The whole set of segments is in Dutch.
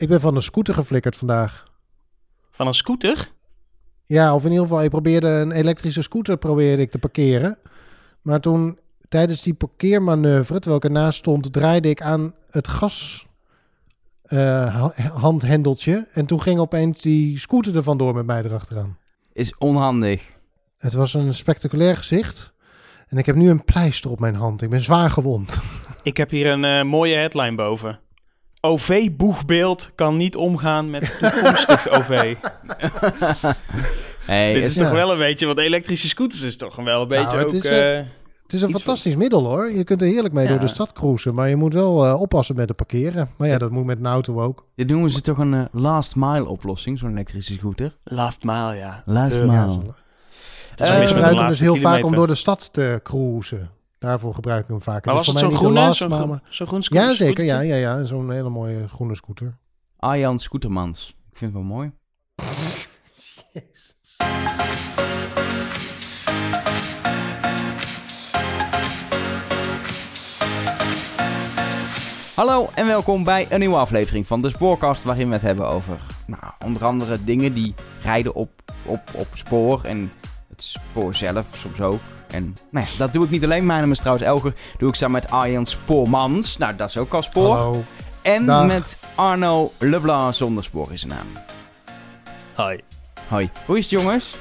Ik ben van een scooter geflikkerd vandaag. Van een scooter? Ja, of in ieder geval, ik probeerde een elektrische scooter probeerde ik te parkeren. Maar toen, tijdens die parkeermanoeuvre, terwijl ik ernaast stond, draaide ik aan het gas eh, ha- handhendeltje. En toen ging opeens die scooter er vandoor met mij erachteraan. Is onhandig. Het was een spectaculair gezicht. En ik heb nu een pleister op mijn hand. Ik ben zwaar gewond. Ik heb hier een eh, mooie headline boven. OV-boegbeeld kan niet omgaan met toekomstig OV. Hey, Dit het- is ja. toch wel een beetje, want elektrische scooters is toch wel een beetje Nou, het ook... is, eh, eh, Het is een fantastisch middel hoor. Je kunt er heerlijk mee Ja. door de stad cruisen. Maar je moet wel eh, oppassen met het parkeren. Maar ja, dat moet met een auto ook. dit noemen ze toch een last mile oplossing, zo'n elektrische scooter? last mile, ja. Last mile. Ja, Het is zo. wel Eh, mis ik met de gebruik hem dus heel vaak om door de stad te cruisen. Daarvoor gebruik ik hem vaak. Maar Het was is het zo'n mij niet groene? Zo'n maar- groen, zo'n groen sco- Ja, zeker. Ja, ja, ja. Zo'n hele mooie groene scooter. Arjan Scootermans. Ik vind het wel mooi. Hallo en welkom bij een nieuwe aflevering van de Spoorkast, waarin we het hebben over nou, onder andere dingen die rijden op, op, op spoor en het spoor zelf soms ook. En nou ja, dat doe ik niet alleen. Mijn naam is trouwens Elger. Doe ik samen met Arjan Spoormans. Nou, dat is ook al spoor. Hallo. En Dag. met Arno Leblanc zonder spoor is zijn naam. Hi. Hoi. Hoe is het, jongens?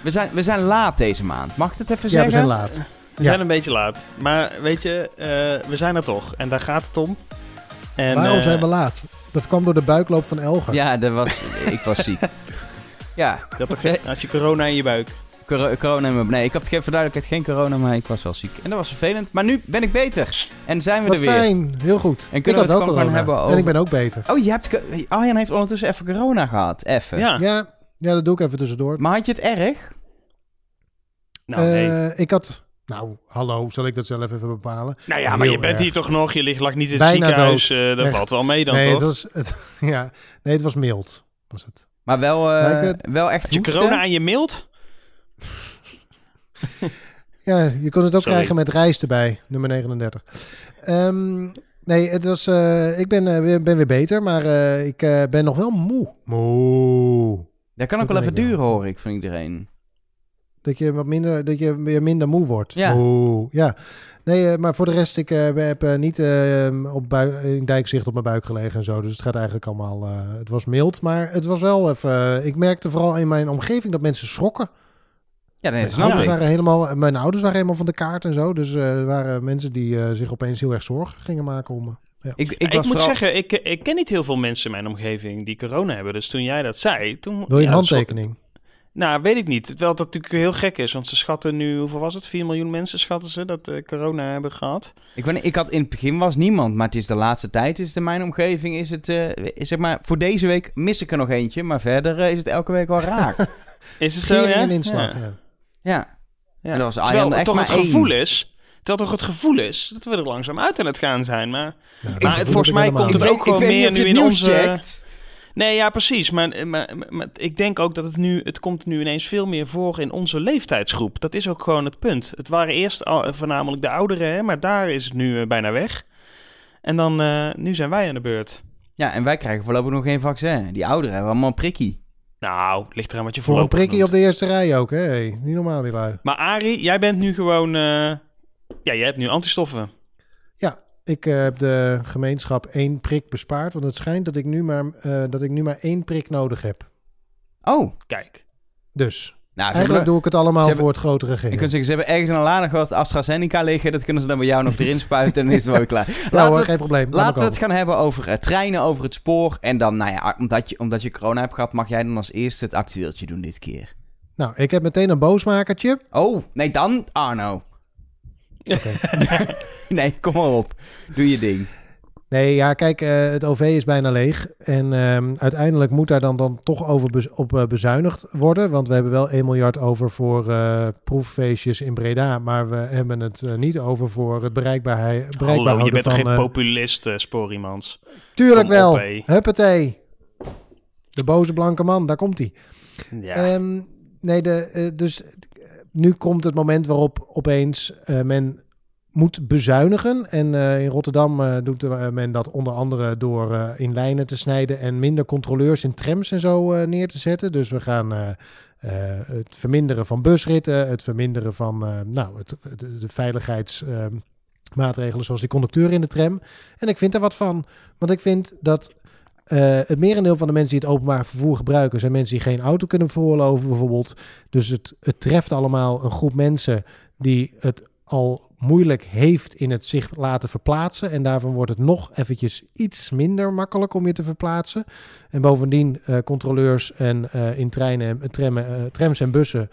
We zijn, we zijn laat deze maand. Mag ik het even Ja, zeggen? we zijn laat. We Ja. zijn een beetje laat. Maar weet je, eh, we zijn er toch. En daar gaat het om. En, Waarom eh, zijn we laat? Dat kwam door de buikloop van Elger. Ja, dat was, ik was ziek. Ja, had toch Als je corona in je buik. Cor- corona in mijn... Nee, ik had geen verduidelijkheid geen corona, maar ik was wel ziek. En dat was vervelend. Maar nu ben ik beter. En zijn we Wat er weer. fijn. Heel goed. En ik kunnen we had het ook gewoon hebben En over- ik ben ook beter. Oh, je hebt... Arjan heeft ondertussen even corona gehad. Even. Ja. Ja, ja, dat doe ik even tussendoor. Maar had je het erg? Nou, nee. Eh, ik had... Nou, hallo. Zal ik dat zelf even bepalen? nou ja, maar heel je bent erg. hier toch nog. Je ligt, lag niet in het Bijna ziekenhuis. eh, dat Echt. valt wel mee dan, nee, toch? Het was, het, ja, nee, het was mild. Was het. Maar wel, eh, Maar ik wel echt Had je hoesten? corona aan je mild? Ja, je kon het ook Sorry. krijgen met rijst erbij, nummer 39. Ehm, nee, het was, eh, ik ben, eh, weer, ben weer beter, maar eh, ik eh, ben nog wel moe. Moe. Dat kan ook Dat wel even wel. duren, hoor ik, van iedereen. Dat je wat minder, dat je weer minder moe wordt. Ja. Moe. Ja. Nee, maar voor de rest, ik heb niet eh, op bui- in dijkzicht op mijn buik gelegen en zo. Dus het gaat eigenlijk allemaal, eh, het was mild, maar het was wel even, ik merkte vooral in mijn omgeving dat mensen schrokken. Ja, nee, dat Mijn snap ik. waren helemaal, mijn ouders waren helemaal van de kaart en zo. Dus eh, er waren mensen die eh, zich opeens heel erg zorgen gingen maken om me. Ja. Ik, ik, moet vooral- zeggen, ik, ik ken niet heel veel mensen in mijn omgeving die corona hebben. Dus toen jij dat zei, toen... Wil je een ja, handtekening? Nou, weet ik niet. Terwijl dat natuurlijk heel gek is. Want ze schatten nu, hoeveel was het? 4 miljoen mensen schatten ze dat eh, corona hebben gehad. Ik, weet niet, ik had in het begin was niemand, maar het is de laatste tijd, is het in mijn omgeving, is het, eh, zeg maar, voor deze week mis ik er nog eentje, maar verder eh, is het elke week wel raak. Is het zo, ja? en inslag, Ja. ja. Ja. Ja. En dat was Terwijl echt toch maar het gevoel is... Terwijl toch het gevoel is dat we er langzaam uit aan het gaan zijn. Maar Ja, Maar dat het- volgens mij komt het ook gewoon meer nu in het nieuws onze- checkt. Nee, ja, precies. Maar, maar, maar, maar ik denk ook dat het nu... Het komt nu ineens veel meer voor in onze leeftijdsgroep. Dat is ook gewoon het punt. Het waren eerst al, voornamelijk de ouderen, hè, maar daar is het nu eh, bijna weg. En dan, eh, nu zijn wij aan de beurt. Ja, en wij krijgen voorlopig nog geen vaccin. Die ouderen hebben allemaal een prikkie. Nou, ligt eraan wat je Voor een voorlopig prikkie op de eerste rij ook, hè? Hey, niet normaal die lui. Maar Arie, jij bent nu gewoon... eh, ja, jij hebt nu antistoffen. Ja, ik eh, heb de gemeenschap één prik bespaard. Want het schijnt dat ik nu maar, eh, dat ik nu maar één prik nodig heb. Oh, Kijk. Dus nou, eigenlijk doe ik het allemaal hebben- voor het grotere ik geheel. kan zeggen, ze hebben ergens in een lading wat AstraZeneca liggen. Dat kunnen ze dan bij jou nog erin spuiten en dan is het wel weer klaar. Laten hoor, we, geen probleem. Laten we het gaan hebben over eh, treinen, over het spoor. En dan, nou ja, omdat je, omdat je corona hebt gehad, mag jij dan als eerste het actueeltje doen dit keer. Nou, ik heb meteen een boosmakertje. Oh, nee, dan Arno. nee, kom maar op. Doe je ding. Nee, ja, kijk, eh, het OV is bijna leeg. En ehm, uiteindelijk moet daar dan, dan toch over bez- op eh, bezuinigd worden. Want we hebben wel 1 miljard over voor eh, proeffeestjes in Breda. Maar we hebben het niet over voor het bereikbaarheid, bereikbaar Hallo, je bent toch van... geen populist, Sporiemans? tuurlijk Kom wel. Huppatee. De boze blanke man, daar komt hij. Ja. Ehm, nee, de, dus nu komt het moment waarop opeens men moet bezuinigen. En eh, in Rotterdam eh, doet eh, men dat onder andere door in lijnen te snijden en minder controleurs in trams en zo neer te zetten. Dus we gaan het verminderen van busritten, het verminderen van nou, het, de, veiligheidsmaatregelen zoals die conducteur in de tram. En ik vind er wat van, want ik vind dat het merendeel van de mensen die het openbaar vervoer gebruiken zijn mensen die geen auto kunnen veroorloven bijvoorbeeld. Dus het, het treft allemaal een groep mensen die het al moeilijk heeft in het zich laten verplaatsen. En daarvan wordt het nog eventjes iets minder makkelijk om je te verplaatsen. En bovendien eh, controleurs en eh, in treinen en eh, trams en bussen.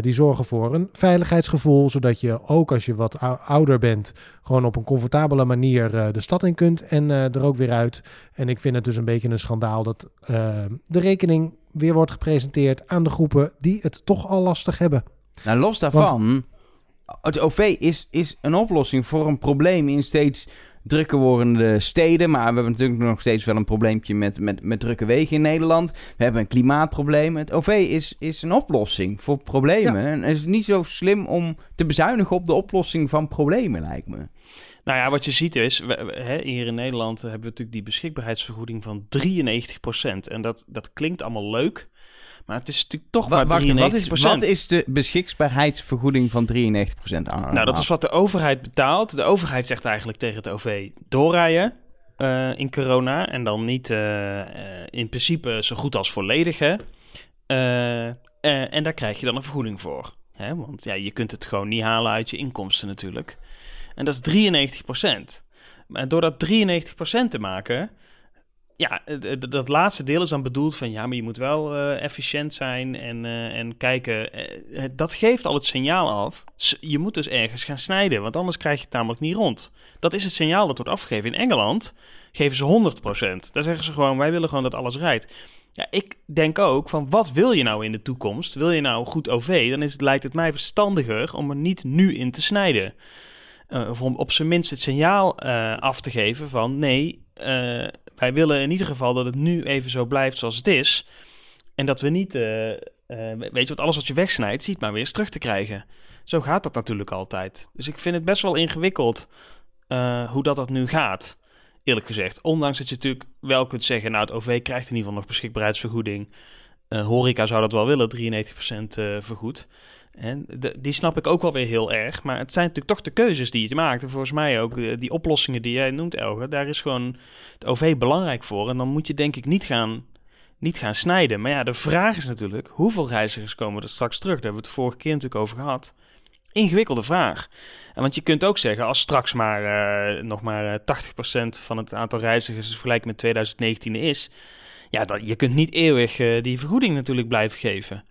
die zorgen voor een veiligheidsgevoel, zodat je ook als je wat ou- ouder bent, gewoon op een comfortabele manier de stad in kunt en er ook weer uit. En ik vind het dus een beetje een schandaal dat de rekening weer wordt gepresenteerd aan de groepen die het toch al lastig hebben. Nou, los daarvan, het OV is, is een oplossing voor een probleem in steeds drukker wordende steden. Maar we hebben natuurlijk nog steeds wel een probleempje met, met, met drukke wegen in Nederland. We hebben een klimaatprobleem. Het OV is, is een oplossing voor problemen. En het is niet zo slim om te bezuinigen op de oplossing van problemen, lijkt me. Nou ja, wat je ziet is, we- we- hè, hier in Nederland hebben we natuurlijk die beschikbaarheidsvergoeding van 93%. En dat, dat klinkt allemaal leuk, maar het is natuurlijk toch Wa- maar wacht, 93%. wat, is, wat is de beschikbaarheidsvergoeding van 93%? aan? Nou, dat is wat de overheid betaalt. De overheid zegt eigenlijk tegen het OV doorrijden eh, in corona. En dan niet eh, eh, in principe zo goed als volledig, hè. Eh, en daar krijg je dan een vergoeding voor. Hè? Want ja, je kunt het gewoon niet halen uit je inkomsten natuurlijk. En dat is 93% Maar door dat 93% te maken... Ja, dat laatste deel is dan bedoeld van... ja, maar je moet wel eh, efficiënt zijn en, eh, en kijken... eh, dat geeft al het signaal af. Je moet dus ergens gaan snijden, want anders krijg je het namelijk niet rond. Dat is het signaal dat wordt afgegeven. In Engeland geven ze 100% Daar zeggen ze gewoon, wij willen gewoon dat alles rijdt. Ja, ik denk ook van, wat wil je nou in de toekomst? Wil je nou goed OV? Dan is het, lijkt het mij verstandiger om er niet nu in te snijden. Of om op zijn minst het signaal af te geven van, nee, wij willen in ieder geval dat het nu even zo blijft zoals het is. En dat we niet, eh, eh, weet je, wat alles wat je wegsnijdt, ziet maar weer eens terug te krijgen. Zo gaat dat natuurlijk altijd. Dus ik vind het best wel ingewikkeld eh, hoe dat, dat nu gaat. Eerlijk gezegd. Ondanks dat je natuurlijk wel kunt zeggen, nou het OV krijgt in ieder geval nog beschikbaarheidsvergoeding. Horeca zou dat wel willen, 93% eh vergoed. En die snap ik ook wel weer heel erg. Maar het zijn natuurlijk toch de keuzes die je maakt. En volgens mij ook eh, die oplossingen die jij noemt, Elge. Daar is gewoon het OV belangrijk voor. En dan moet je denk ik niet gaan, niet gaan snijden. Maar ja, de vraag is natuurlijk, hoeveel reizigers komen er straks terug? Daar hebben we het vorige keer natuurlijk over gehad. Ingewikkelde vraag. En want je kunt ook zeggen, als straks maar eh, nog maar eh, 80% van het aantal reizigers vergelijking met 2019 is... Ja, je kunt niet eeuwig eh, die vergoeding natuurlijk blijven geven.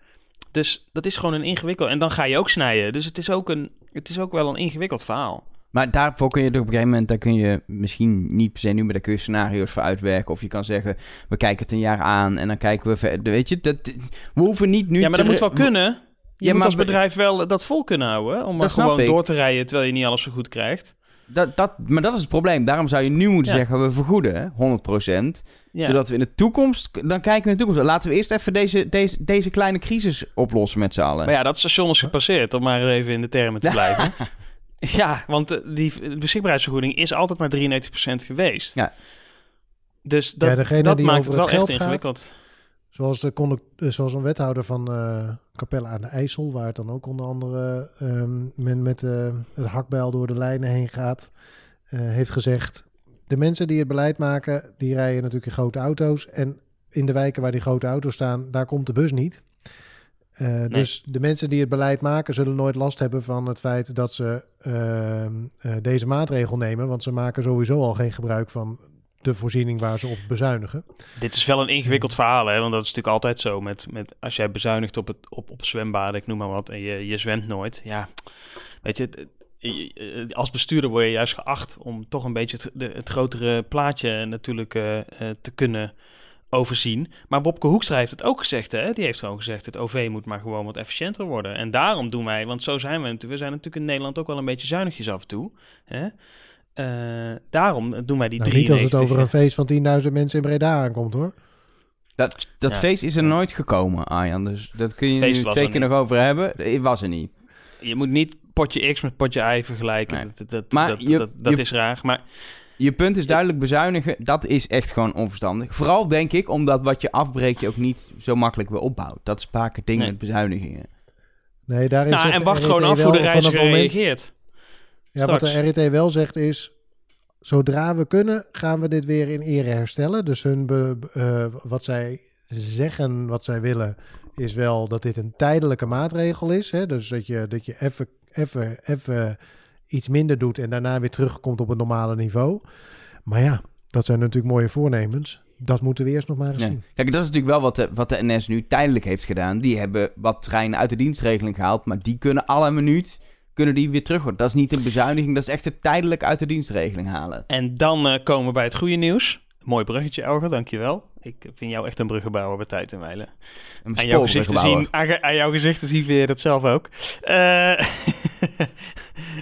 Dus dat is gewoon een ingewikkeld. En dan ga je ook snijden. Dus het is ook, een, het is ook wel een ingewikkeld verhaal. Maar daarvoor kun je op een gegeven moment, daar kun je misschien niet per se nu, maar daar kun je scenario's voor uitwerken. Of je kan zeggen, we kijken het een jaar aan en dan kijken we verder. Weet je, dat, we hoeven niet nu ja, maar dat moet wel kunnen. Je Ja, moet maar als bedrijf wel dat vol kunnen houden. Om maar gewoon ik. door te rijden terwijl je niet alles vergoed krijgt. Dat, dat, maar dat is het probleem. Daarom zou je nu moeten Ja. zeggen, we vergoeden hè, 100%. Ja. Zodat we in de toekomst, dan kijken we in de toekomst. Laten we eerst even deze, deze, deze kleine crisis oplossen met z'n allen. Maar ja, dat station is gepasseerd, om maar even in de termen te blijven. ja, want eh, die beschikbaarheidsvergoeding is altijd maar 93% geweest. Ja. Dus dat, Ja, dat die maakt het wel het geld echt gaat. ingewikkeld. Zoals, de conduct- eh, zoals een wethouder van eh Capelle aan de IJssel, waar het dan ook onder andere ehm, men met eh, het hakbijl door de lijnen heen gaat, eh, heeft gezegd: de mensen die het beleid maken, die rijden natuurlijk in grote auto's. En in de wijken waar die grote auto's staan, daar komt de bus niet. Eh, Dus de mensen die het beleid maken, zullen nooit last hebben van het feit dat ze ehm, eh, deze maatregel nemen. Want ze maken sowieso al geen gebruik van de voorziening waar ze op bezuinigen. Dit is wel een ingewikkeld verhaal, hè? want dat is natuurlijk altijd zo. Met, met, als jij bezuinigt op, het, op, op zwembaden, ik noem maar wat, en je, je zwemt nooit. Ja, weet je, je- je- als bestuurder word je juist geacht om toch een beetje het, het grotere plaatje natuurlijk eh, eh, te kunnen overzien. Maar Wopke Hoekstra heeft het ook gezegd, hè? Die heeft gewoon gezegd, het OV moet maar gewoon wat efficiënter worden. En daarom doen wij, want zo zijn we natuurlijk, we zijn natuurlijk in Nederland ook wel een beetje zuinigjes af en toe. Hè? Eh, daarom doen wij die Nou, niet als het 93. over een feest van 10.000 mensen in Breda aankomt hoor. Dat, dat Ja. feest is er nooit gekomen, Arjan. Dus dat kun je Feest nu was twee er keer niet. nog over hebben. Het was er niet. Je moet niet potje X met potje Y vergelijken. Nee. Dat, dat, Maar dat, je- dat, dat je- is raar. Maar Je punt is duidelijk bezuinigen. Dat is echt gewoon onverstandig. Vooral denk ik omdat wat je afbreekt je ook niet zo makkelijk weer opbouwt. Dat is vaak het ding Nee. met bezuinigingen. Nee, daarin nou, zegt en wacht gewoon af hoe de reiziger moment- reageert. Ja, wat de. RET wel zegt is, zodra we kunnen, gaan we dit weer in ere herstellen. Dus hun be- eh, wat zij zeggen, wat zij willen, is wel dat dit een tijdelijke maatregel is. Hè? Dus dat je, dat je even, even, even iets minder doet en daarna weer terugkomt op het normale niveau. Maar ja, dat zijn natuurlijk mooie voornemens. Dat moeten we eerst nog maar eens zien. Kijk, dat is natuurlijk wel wat de, wat de NS nu tijdelijk heeft gedaan. Die hebben wat treinen uit de dienstregeling gehaald, maar die kunnen alle minuut kunnen die weer terug. Dat is niet een bezuiniging, dat is echt het tijdelijk uit de dienstregeling halen. En dan eh, komen we bij het goede nieuws. Mooi bruggetje, Elger, dankjewel. Ik vind jou echt een bruggenbouwer bij tijd en wijlen. Een Aan jouw, gezicht te zien, aan, aan jouw gezicht te zien vind je dat zelf ook.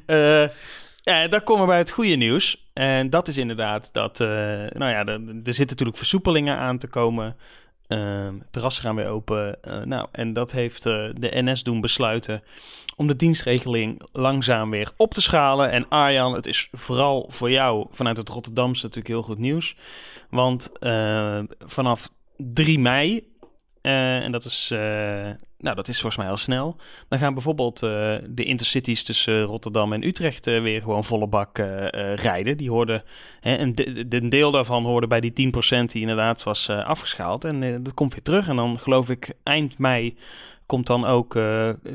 Eh eh, dan komen we bij het goede nieuws. En dat is inderdaad dat... nou ja, er, er zitten natuurlijk versoepelingen aan te komen. Ehm terrassen gaan weer open. Eh, nou, en dat heeft eh, de NS doen besluiten... om de dienstregeling langzaam weer op te schalen. En Arjan, het is vooral voor jou vanuit het Rotterdamse natuurlijk heel goed nieuws. Want eh, vanaf 3 mei eh, en dat is, eh, nou, dat is volgens mij al snel. Dan gaan bijvoorbeeld eh, de intercities tussen Rotterdam en Utrecht weer gewoon volle bak rijden. Die hoorden, hè, een, de- deel daarvan hoorde bij die 10% die inderdaad was afgeschaald. En dat komt weer terug. En dan geloof ik eind mei komt dan ook,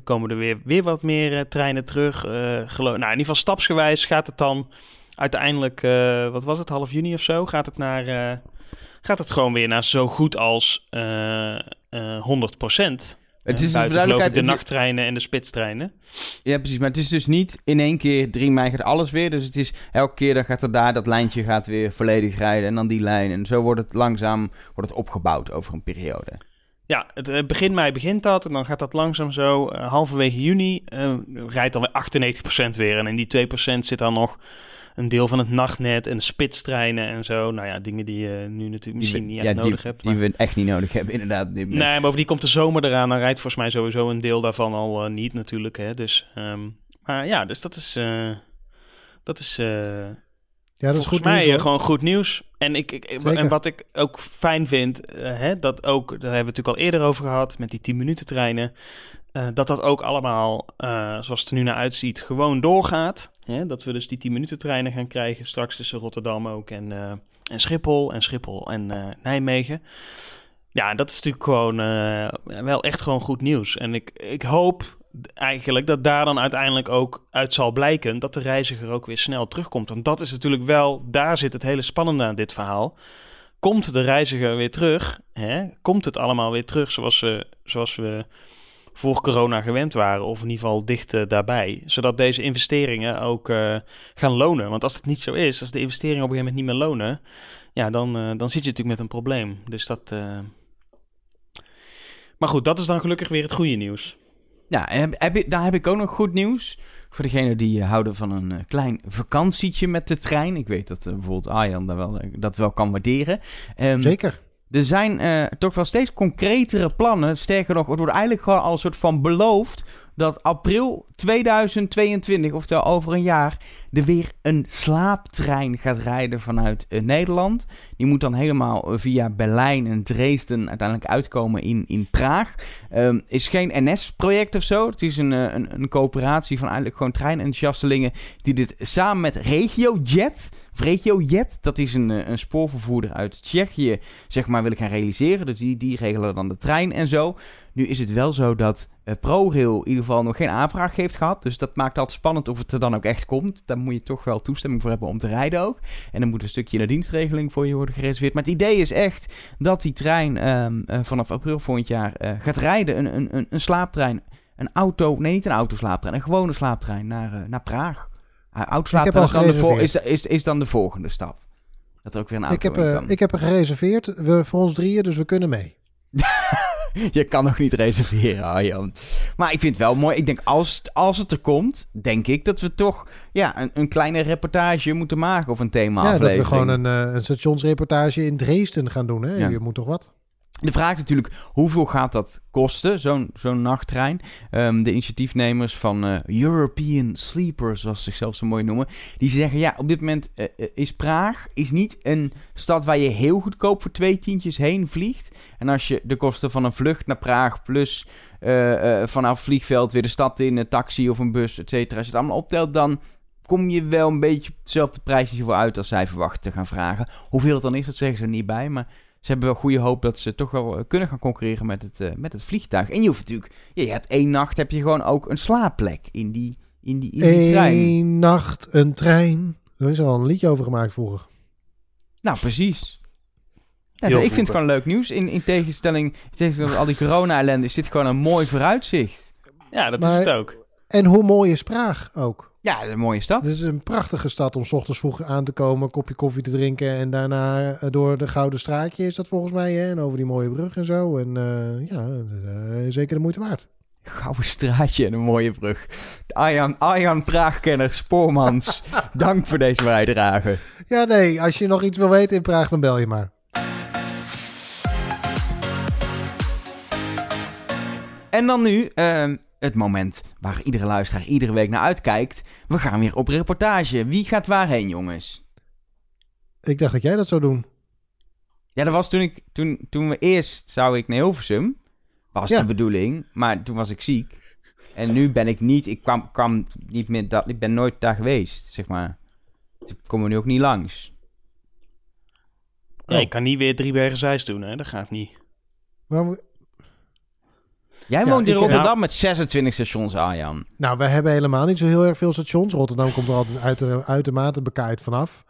komen er weer, weer wat meer treinen terug. Eh, gelo- nou, in ieder geval stapsgewijs gaat het dan uiteindelijk, wat was het, half juni of zo, gaat het naar... eh, gaat het gewoon weer naar zo goed als eh eh 100 procent. Het is Buiten, voor duidelijkheid... geloof ik, de is- nachttreinen en de spitstreinen. Ja, precies. Maar het is dus niet in één keer 3 mei gaat alles weer. Dus het is elke keer dan gaat er daar dat lijntje gaat weer volledig rijden. En dan die lijn. En zo wordt het langzaam wordt het opgebouwd over een periode. Ja, het eh, begin mei begint dat en dan gaat dat langzaam zo. eh, halverwege juni eh, rijdt dan weer 98% weer. En in die 2% zit dan nog een deel van het nachtnet en de spitstreinen en zo. Nou ja, dingen die je nu natuurlijk misschien we- niet ja, echt die, nodig hebt. Die maar- we echt niet nodig hebben, inderdaad. Nee, bovendien komt de zomer eraan. Dan rijdt volgens mij sowieso een deel daarvan al eh, niet natuurlijk. Hè? Dus, ehm, maar ja, dus dat is... eh, dat is eh, Ja, dat is volgens goed mij nieuws, gewoon goed nieuws. En, ik, ik, en wat ik ook fijn vind, hè, dat ook, daar hebben we het natuurlijk al eerder over gehad, met die 10 minuten treinen, eh, dat dat ook allemaal, eh, zoals het er nu naar uitziet, gewoon doorgaat. Hè? Dat we dus die 10 minuten treinen gaan krijgen straks tussen Rotterdam ook en, eh, en Schiphol en Schiphol en Nijmegen. Ja, dat is natuurlijk gewoon wel echt gewoon goed nieuws. En ik, ik hoop eigenlijk dat daar dan uiteindelijk ook uit zal blijken dat de reiziger ook weer snel terugkomt. Want dat is natuurlijk wel, daar zit het hele spannende aan dit verhaal. Komt de reiziger weer terug? Hè? Komt het allemaal weer terug zoals we, zoals we voor corona gewend waren, of in ieder geval dicht eh, daarbij, zodat deze investeringen ook eh, gaan lonen. Want als het niet zo is, als de investeringen op een gegeven moment niet meer lonen, ja, dan, eh, dan zit je natuurlijk met een probleem. Dus dat. eh, Maar goed, dat is dan gelukkig weer het goede nieuws. Ja, en heb, daar heb ik ook nog goed nieuws. Voor degenen die houden van een klein vakantietje met de trein. Ik weet dat bijvoorbeeld Arjan daar wel, dat wel kan waarderen. Ehm, Zeker. Er zijn eh, toch wel steeds concretere plannen. Sterker nog, het wordt eigenlijk gewoon al een soort van beloofd dat april 2022, oftewel over een jaar, er weer een slaaptrein gaat rijden vanuit eh, Nederland. Die moet dan helemaal eh, via Berlijn en Dresden uiteindelijk uitkomen in, in Praag. Ehm is geen NS-project of zo. Het is een, een, een coöperatie van eigenlijk gewoon treinenthousiastelingen die dit samen met RegioJet, of RegioJet, dat is een, eh, een spoorvervoerder uit Tsjechië, zeg maar, willen gaan realiseren. Dus die, die regelen dan de trein en zo. Nu is het wel zo dat eh, ProRail in ieder geval nog geen aanvraag heeft gehad. Dus dat maakt altijd spannend of het er dan ook echt komt. Daar moet je toch wel toestemming voor hebben om te rijden ook. En dan moet een stukje de dienstregeling voor je worden gereserveerd. Maar het idee is echt dat die trein ehm, eh, vanaf april volgend jaar gaat rijden. Een, een, een, een slaaptrein. Een auto, nee niet een autoslaaptrein, een gewone slaaptrein naar, naar Praag. Is dan, de is, is, is dan de volgende stap. Dat er ook weer een auto Ik heb, eh, ik heb er gereserveerd. We, voor ons drieën, dus we kunnen mee. Je kan nog niet reserveren, Arjan. Maar ik vind het wel mooi. Ik denk, als, als het er komt, denk ik dat we toch ja, een, een kleine reportage moeten maken. Of een thema Ja, dat we gewoon een, eh, een stationsreportage in Dresden gaan doen. Hè? Ja. Je moet toch wat? De vraag is natuurlijk, hoeveel gaat dat kosten, zo'n nachttrein? Ehm, de initiatiefnemers van eh, European Sleepers, zoals ze zichzelf zo mooi noemen, die zeggen, ja, op dit moment eh, eh, is Praag is niet een stad waar je heel goedkoop voor twee tientjes heen vliegt. En als je de kosten van een vlucht naar Praag plus eh, vanaf vliegveld weer de stad in, een taxi of een bus, et cetera, als je het allemaal optelt, dan kom je wel een beetje op hetzelfde prijsniveau uit als zij verwachten te gaan vragen. Hoeveel het dan is, dat zeggen ze er niet bij, maar ze hebben wel goede hoop dat ze toch wel eh, kunnen gaan concurreren met het, eh, met het vliegtuig. En je hoeft natuurlijk, je hebt één nacht heb je gewoon ook een slaapplek in die, in die, in die trein. Eén nacht, een trein. Er is al een liedje over gemaakt vroeger. Nou, precies. Ja, ik vind het gewoon leuk nieuws. In, in tegenstelling, in tegenstelling tot al die corona-ellende is dit gewoon een mooi vooruitzicht. Ja, dat Maar- is het ook. En hoe mooi is Praag ook? Ja, een mooie stad. Het is een prachtige stad om 's ochtends vroeg aan te komen, een kopje koffie te drinken en daarna eh, door de Gouden Straatje is dat volgens mij. Hè? En over die mooie brug en zo. En eh, ja, eh, zeker de moeite waard. Gouden straatje en een mooie brug. Arjan, Arjan Praagkenner Spoormans, dank voor deze bijdrage. Ja, nee, als je nog iets wil weten in Praag, dan bel je maar. En dan nu ehm, het moment waar iedere luisteraar iedere week naar uitkijkt. We gaan weer op reportage. Wie gaat waarheen, jongens? Ik dacht dat jij dat zou doen. Ja, dat was toen ik toen, toen we eerst zou ik naar Hilversum. Was Ja. de bedoeling, maar toen was ik ziek. En nu ben ik niet, ik kwam, kwam niet meer, dat, ik ben nooit daar geweest, zeg maar. Dus ik kom er nu ook niet langs. Ja, Oh. ik kan niet weer drie bergen zeist doen, hè. Dat gaat niet. Waarom- Jij Ja, woont in Rotterdam Nou- met 26 stations, Arjan. Nou, we hebben helemaal niet zo heel erg veel stations. Rotterdam komt er altijd uiter, uitermate bekaaid vanaf.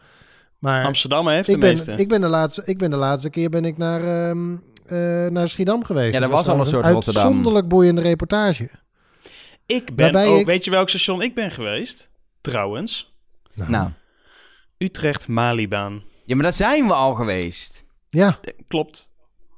Maar Amsterdam heeft de ik ben, meeste. ik, ben de laatste, ik ben de laatste keer ben ik naar, ehm, eh, naar Schiedam geweest. Ja, dat was al een soort Rotterdam. uitzonderlijk boeiende reportage. Ik ben ook... ik- Weet je welk station ik ben geweest? Trouwens. Nou, Utrecht-Malibaan. ja, maar daar zijn we al geweest. Ja, Klopt.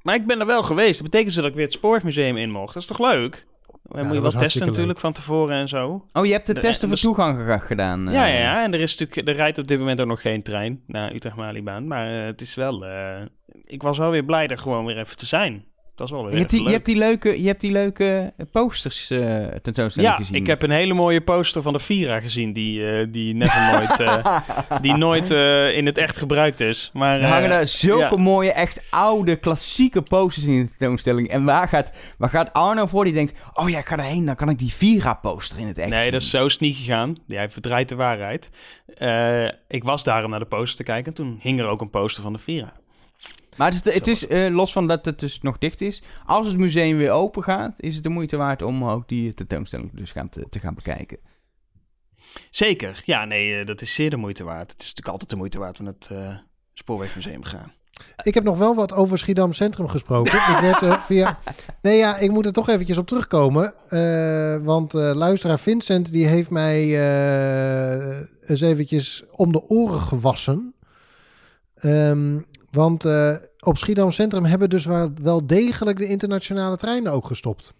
Maar ik ben er wel geweest. Dat betekent dus dat ik weer het Spoormuseum in mocht. Dat is toch leuk? Dan moet je wel testen natuurlijk van tevoren en zo. Oh, je hebt de De- testen voor dus- toegang ge- gedaan. eh. Ja, ja, ja. En er, is natuurlijk, er rijdt op dit moment ook nog geen trein naar Utrecht-Malibaan. Maar eh, het is wel... eh, ik was wel weer blij er gewoon weer even te zijn. Dat is wel weer Je hebt, die, even je, leuk. hebt die leuke, je hebt die leuke posters eh tentoonstelling Ja, gezien. ik heb een hele mooie poster van de Vira gezien die, eh, die never nooit, eh, die nooit eh, in het echt gebruikt is. Maar, Er hangen eh, daar zulke ja. mooie, echt oude, klassieke posters in de tentoonstelling. En waar gaat, waar gaat Arno voor? Die denkt, oh ja, ik ga erheen, dan kan ik die Vira-poster in het echt Nee, zien. dat is zo niet gegaan. Hij verdraait de waarheid. Eh, ik was daar om naar de poster te kijken. En toen hing er ook een poster van de Vira. Maar het is, het is eh, los van dat het dus nog dicht is, als het museum weer open gaat, is het de moeite waard om ook die tentoonstelling dus gaan te, te gaan bekijken. Zeker. Ja, nee, eh, dat is zeer de moeite waard. Het is natuurlijk altijd de moeite waard om het eh, Spoorwegmuseum te gaan. ik heb nog wel wat over Schiedam Centrum gesproken. ik werd via... Nee, ja, ik moet er toch eventjes op terugkomen. eh, want eh, luisteraar Vincent, die heeft mij eh, eens eventjes om de oren gewassen. Ehm, want eh, op Schiedam Centrum hebben dus wel, wel degelijk de internationale treinen ook gestopt.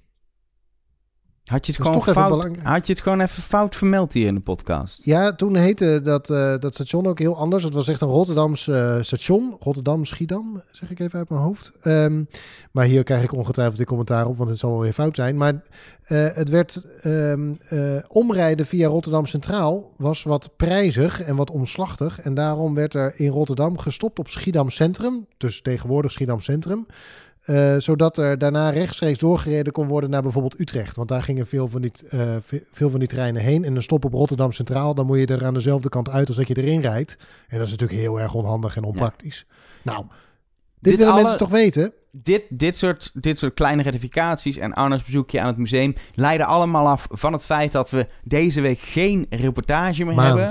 Had je, het gewoon fout, had je het gewoon even fout vermeld hier in de podcast? Ja, toen heette dat, eh, dat station ook heel anders. Het was echt een Rotterdams eh, station. Rotterdam Schiedam, zeg ik even uit mijn hoofd. Ehm, maar hier krijg ik ongetwijfeld dit commentaar op, want het zal wel weer fout zijn. Maar eh, het werd ehm, eh, omrijden via Rotterdam Centraal was wat prijzig en wat omslachtig. En daarom werd er in Rotterdam gestopt op Schiedam Centrum. Dus tegenwoordig Schiedam Centrum. Eh, zodat er daarna rechtstreeks doorgereden kon worden naar bijvoorbeeld Utrecht. Want daar gingen veel van, die, eh, ve- veel van die treinen heen. En een stop op Rotterdam Centraal, dan moet je er aan dezelfde kant uit als dat je erin rijdt. En dat is natuurlijk heel erg onhandig en onpraktisch. Nou, dit, Dit willen alle- mensen toch weten? Dit, dit, soort, dit soort kleine rectificaties en Arno's bezoekje aan het museum leiden allemaal af van het feit dat we deze week geen reportage meer hebben.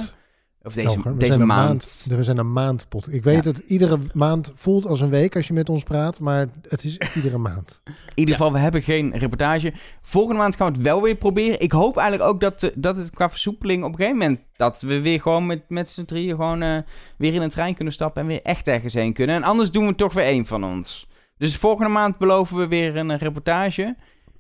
Of deze, Elger, we deze zijn een maand. maand. We zijn een maand pot. Ik weet Ja. het, iedere maand voelt als een week als je met ons praat. Maar het is iedere maand. In ieder geval, we hebben geen reportage. Volgende maand gaan we het wel weer proberen. Ik hoop eigenlijk ook dat, eh, dat het qua versoepeling op een gegeven moment... dat we weer gewoon met, met z'n drieën gewoon eh, weer in een trein kunnen stappen... en weer echt ergens heen kunnen. En anders doen we toch weer één van ons. Dus volgende maand beloven we weer een reportage.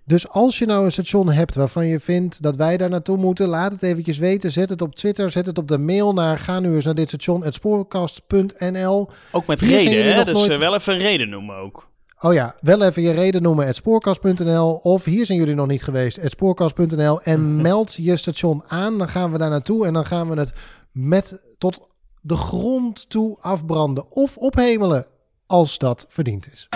Dus als je nou een station hebt waarvan je vindt dat wij daar naartoe moeten, laat het eventjes weten. Zet het op Twitter, zet het op de mail naar ga nu eens naar dit station, spoorkast.nl. Ook met Hier reden, hè? Dus nooit- eh, wel even een reden noemen ook. Oh ja, wel even je reden noemen, spoorkast.nl. Of hier zijn jullie nog niet geweest, spoorkast.nl. En Mhm. meld je station aan, dan gaan we daar naartoe. En dan gaan we het met tot de grond toe afbranden of ophemelen, als dat verdiend is.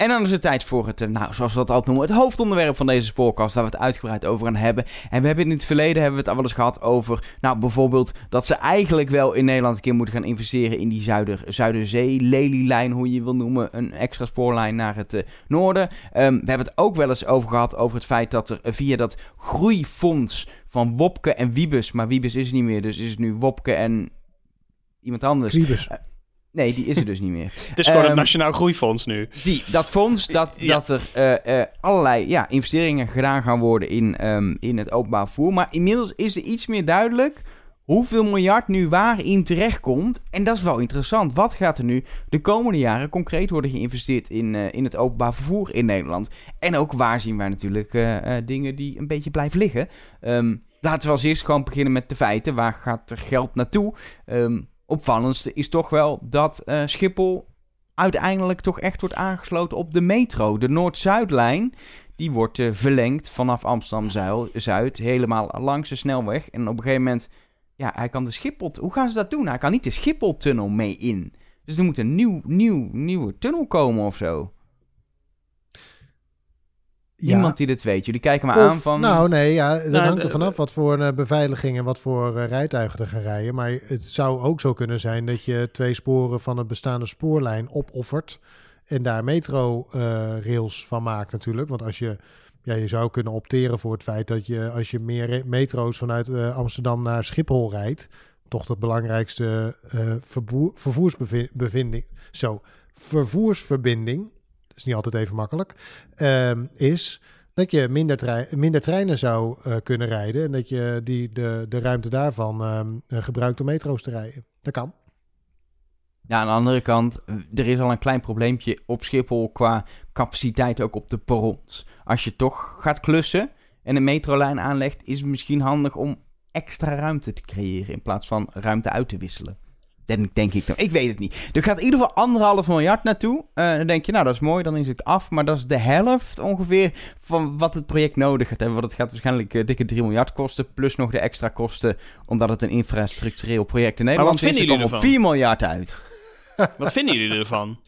En dan is het tijd voor het, eh, nou, zoals we dat altijd noemen, het hoofdonderwerp van deze spoorkast, waar we het uitgebreid over gaan hebben. En we hebben in het verleden hebben we het al wel eens gehad over, nou, bijvoorbeeld dat ze eigenlijk wel in Nederland een keer moeten gaan investeren in die Zuider, Zuiderzee, Lelylijn, hoe je wil noemen, een extra spoorlijn naar het eh, noorden. Ehm, we hebben het ook wel eens over gehad over het feit dat er eh, via dat groeifonds van Wopke en Wiebes, maar Wiebes is niet meer, dus is het nu Wopke en iemand anders. Nee, die is er dus niet meer. Het is gewoon Ehm, het Nationaal Groeifonds nu. Die, dat fonds, dat, Ja. dat er eh, eh, allerlei ja, investeringen gedaan gaan worden in, ehm, in het openbaar vervoer. Maar inmiddels is er iets meer duidelijk hoeveel miljard nu waarin terechtkomt. En dat is wel interessant. Wat gaat er nu de komende jaren concreet worden geïnvesteerd in, eh, in het openbaar vervoer in Nederland? En ook waar zien wij natuurlijk dingen die een beetje blijven liggen. Ehm, laten we als eerst gewoon beginnen met de feiten. Waar gaat er geld naartoe? Ehm opvallendste is toch wel dat eh, Schiphol uiteindelijk toch echt wordt aangesloten op de metro. De Noord-Zuidlijn, die wordt eh, verlengd vanaf Amsterdam-Zuid, helemaal langs de snelweg. En op een gegeven moment, ja, hij kan de Schiphol... Hoe gaan ze dat doen? Hij kan niet de Schiphol-tunnel mee in. Dus er moet een nieuw, nieuw, nieuwe tunnel komen of zo. Ja. Niemand die dit weet. Jullie kijken me Of- aan van... Nou, nee, ja, dat Nou, hangt er vanaf wat voor eh, beveiliging en wat voor eh, rijtuigen er gaan rijden. Maar het zou ook zo kunnen zijn dat je twee sporen van een bestaande spoorlijn opoffert. En daar metro-rails van maakt natuurlijk. Want als je, ja, je zou kunnen opteren voor het feit dat je, als je meer metro's vanuit eh, Amsterdam naar Schiphol rijdt, toch de belangrijkste eh vervoer, vervoersbevinding, zo, vervoersverbinding, is niet altijd even makkelijk, ehm, is dat je minder, trei- minder treinen zou eh, kunnen rijden. En dat je die, de, de ruimte daarvan ehm, eh, gebruikt om metro's te rijden. Dat kan. Ja, aan de andere kant, er is al een klein probleempje op Schiphol qua capaciteit ook op de perrons. Als je toch gaat klussen en een metrolijn aanlegt, is het misschien handig om extra ruimte te creëren in plaats van ruimte uit te wisselen. Denk, denk ik dan. Ik weet het niet. Er gaat in ieder geval anderhalf miljard naartoe. Eh, dan denk je, nou dat is mooi, dan is het af. Maar dat is de helft ongeveer van wat het project nodig gaat hebben. Want het gaat waarschijnlijk eh, dikke 3 miljard kosten. Plus nog de extra kosten, omdat het een infrastructureel project in Nederland wat is. vinden jullie op ervan? 4 miljard uit. Wat vinden jullie ervan?